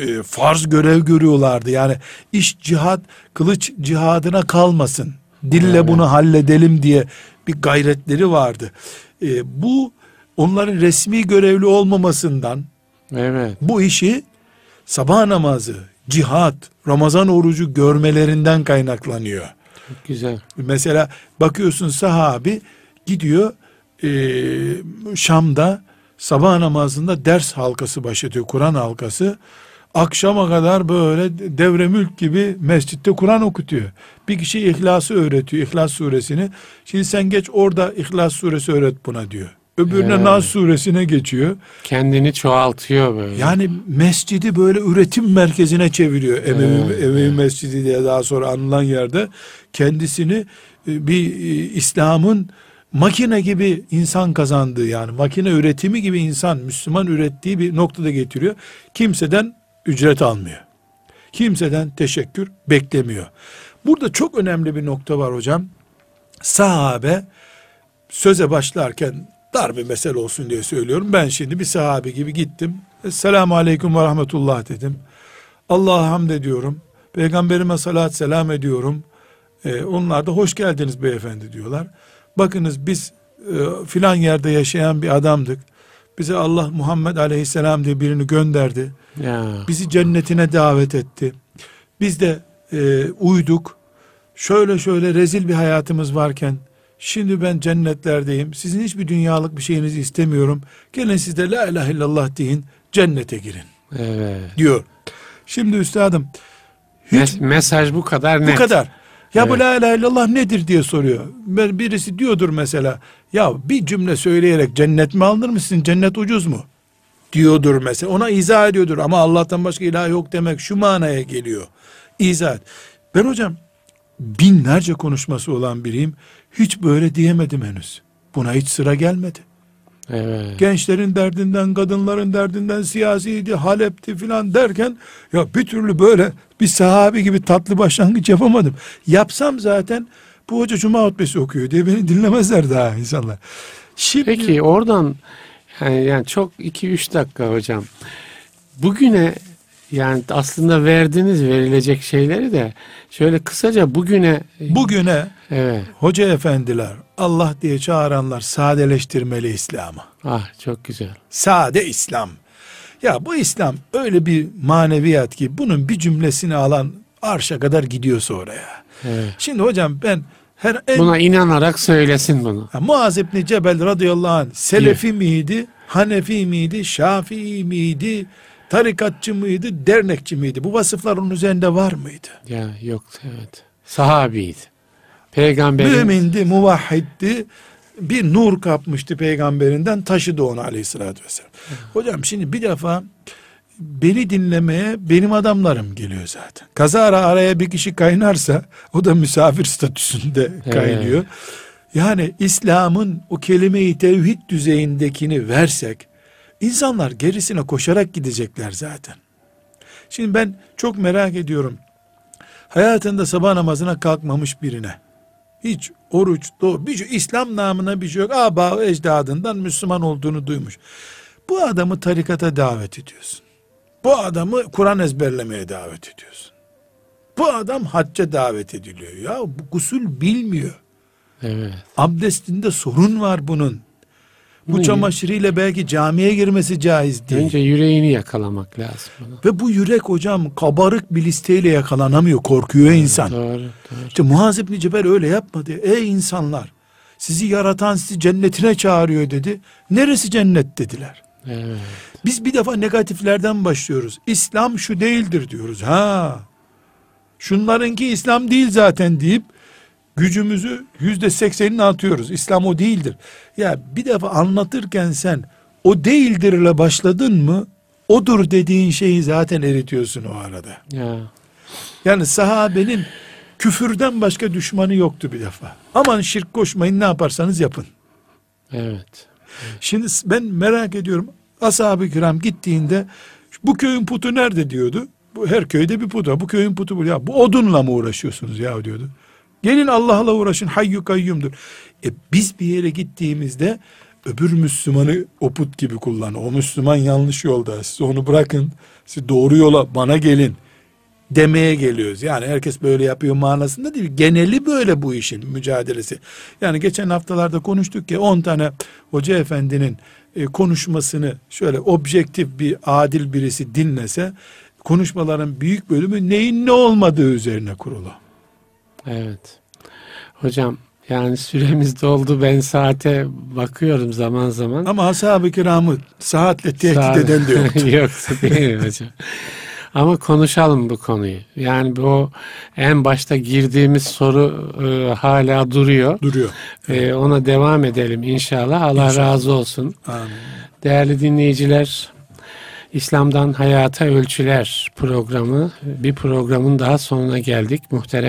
e, farz görev görüyorlardı. Yani iş cihat, kılıç cihadına kalmasın. Dille Evet. bunu halledelim diye bir gayretleri vardı. E, bu onların resmi görevli olmamasından evet. bu işi sabah namazı, cihat, Ramazan orucu görmelerinden kaynaklanıyor. Çok güzel. Mesela bakıyorsun sahabi gidiyor eee, Şam'da sabah namazında ders halkası başlatıyor, Kur'an halkası. Akşama kadar böyle devre mülk gibi mescitte Kur'an okutuyor. Bir kişi İhlas'ı öğretiyor, İhlas suresini. Şimdi sen geç orada İhlas suresi öğret buna diyor. Öbürüne Evet. Nas suresine geçiyor. Kendini çoğaltıyor böyle. Yani mescidi böyle üretim merkezine çeviriyor. Emevi, Evet, Emevi evet. Mescidi diye daha sonra anılan yerde kendisini e, bir e, İslam'ın makine gibi insan kazandığı yani makine üretimi gibi insan Müslüman ürettiği bir noktada getiriyor. Kimseden ücret almıyor. Kimseden teşekkür beklemiyor. Burada çok önemli bir nokta var hocam. Sahabe söze başlarken dar bir mesele olsun diye söylüyorum. Ben şimdi bir sahabe gibi gittim. Esselamu aleyküm ve rahmetullah dedim. Allah'a hamd ediyorum. Peygamberime salat selam ediyorum. Ee, onlar da hoş geldiniz beyefendi diyorlar. Bakınız biz e, filan yerde yaşayan bir adamdık. Bize Allah Muhammed aleyhisselam diye birini gönderdi. ya. Bizi cennetine davet etti. Biz de e, uyduk. Şöyle şöyle rezil bir hayatımız varken şimdi ben cennetlerdeyim. Sizin hiçbir dünyalık bir şeyinizi istemiyorum. Gelin siz de la ilahe illallah deyin cennete girin Evet. diyor. Şimdi üstadım hiç Mes- mesaj bu kadar net. bu kadar. Ya bu Evet. la ilahe illallah nedir diye soruyor. Ben- Birisi diyordur mesela. Ya bir cümle söyleyerek cennet mi alınır mısın? Cennet ucuz mu? Diyordur mesela. Ona izah ediyordur. Ama Allah'tan başka ilah yok demek şu manaya geliyor. İzah et. Ben hocam binlerce konuşması olan biriyim. Hiç böyle diyemedim henüz. Buna hiç sıra gelmedi. Evet. Gençlerin derdinden, kadınların derdinden, siyasiydi, Halep'ti filan derken ya bir türlü böyle bir sahabi gibi tatlı başlangıç yapamadım. Yapsam zaten bu hoca cuma hutbesi okuyor diye beni dinlemezler daha insanlar. Şimdi Peki oradan yani, yani çok 2-3 dakika hocam. Bugüne Yani aslında verdiniz verilecek şeyleri de şöyle kısaca bugüne Bugüne evet hoca efendiler Allah diye çağıranlar sadeleştirmeli İslam'ı. ah çok güzel. Sade İslam. Ya bu İslam öyle bir maneviyat ki bunun bir cümlesini alan arşa kadar gidiyorsa oraya. Evet. Şimdi hocam ben her en Buna inanarak söylesin bunu. Ha, Muaz İbni Cebel radıyallahu anh Selefi miydi, Hanefi miydi, Şafii miydi, tarikatçı mıydı, dernekçi miydi? Bu vasıflar onun üzerinde var mıydı? Ya yok evet. Sahabiydi. Peygamberin Mümindi, muvahhiddi, bir nur kapmıştı peygamberinden taşıdı onu aleyhissalatü vesselam. Hocam şimdi bir defa beni dinlemeye benim adamlarım geliyor zaten. Kazara araya bir kişi kaynarsa o da misafir statüsünde Evet. kaynıyor. Yani İslam'ın o kelime-i tevhid düzeyindekini versek insanlar gerisine koşarak gidecekler zaten. Şimdi ben çok merak ediyorum. Hayatında sabah namazına kalkmamış birine hiç oruç, doğu, bir şey, İslam namına bir şey yok. Aba ecdadından Müslüman olduğunu duymuş. Bu adamı tarikata davet ediyorsun. Bu adamı Kur'an ezberlemeye davet ediyorsun. Bu adam hacca davet ediliyor. Ya bu gusül bilmiyor. evet. Abdestinde sorun var bunun. Bu Bunu- çamaşırıyla belki camiye girmesi caiz değil. Önce yüreğini yakalamak lazım. Ve bu yürek hocam kabarık bir listeyle yakalanamıyor. Korkuyor insan. Doğru, doğru. İşte Muaz İbni Cebel öyle yapmadı. Ey insanlar sizi yaratan sizi cennetine çağırıyor dedi. Neresi cennet dediler. Evet. Biz bir defa negatiflerden başlıyoruz. İslam şu değildir diyoruz. Ha. Şunlarınki İslam değil zaten deyip gücümüzü yüzde seksenini atıyoruz. İslam o değildir. Ya bir defa anlatırken sen o değildir ile başladın mı odur dediğin şeyi zaten eritiyorsun o arada. Ya. Yani sahabenin küfürden başka düşmanı yoktu bir defa. Aman şirk koşmayın ne yaparsanız yapın. Evet. Şimdi ben merak ediyorum. Ashab-ı kiram gittiğinde bu köyün putu nerede diyordu. Bu her köyde bir put var. Bu köyün putu bu. Ya bu odunla mı uğraşıyorsunuz ya diyordu. Gelin Allah'la uğraşın. Hayyu kayyumdur. E biz bir yere gittiğimizde öbür Müslümanı o put gibi kullan. O Müslüman yanlış yolda. Siz onu bırakın. Siz doğru yola bana gelin demeye geliyoruz. Yani herkes böyle yapıyor manasında değil. Geneli böyle bu işin mücadelesi. Yani geçen haftalarda konuştuk ya 10 tane hoca efendinin e, konuşmasını şöyle objektif bir adil birisi dinlese konuşmaların büyük bölümü neyin ne olmadığı üzerine kurulu. Evet. Hocam yani süremiz doldu. Ben saate bakıyorum zaman zaman. Ama ashab-ı kiramı saatle tehdit Sağ- eden de yoktu. *laughs* Yoktu değil mi hocam? Ama konuşalım bu konuyu. Yani bu en başta girdiğimiz soru e, hala duruyor. Duruyor. E, ona devam edelim inşallah. Allah İnşallah. razı olsun. Amin. Değerli dinleyiciler, İslam'dan Hayata Ölçüler programı bir programın daha sonuna geldik. Muhterem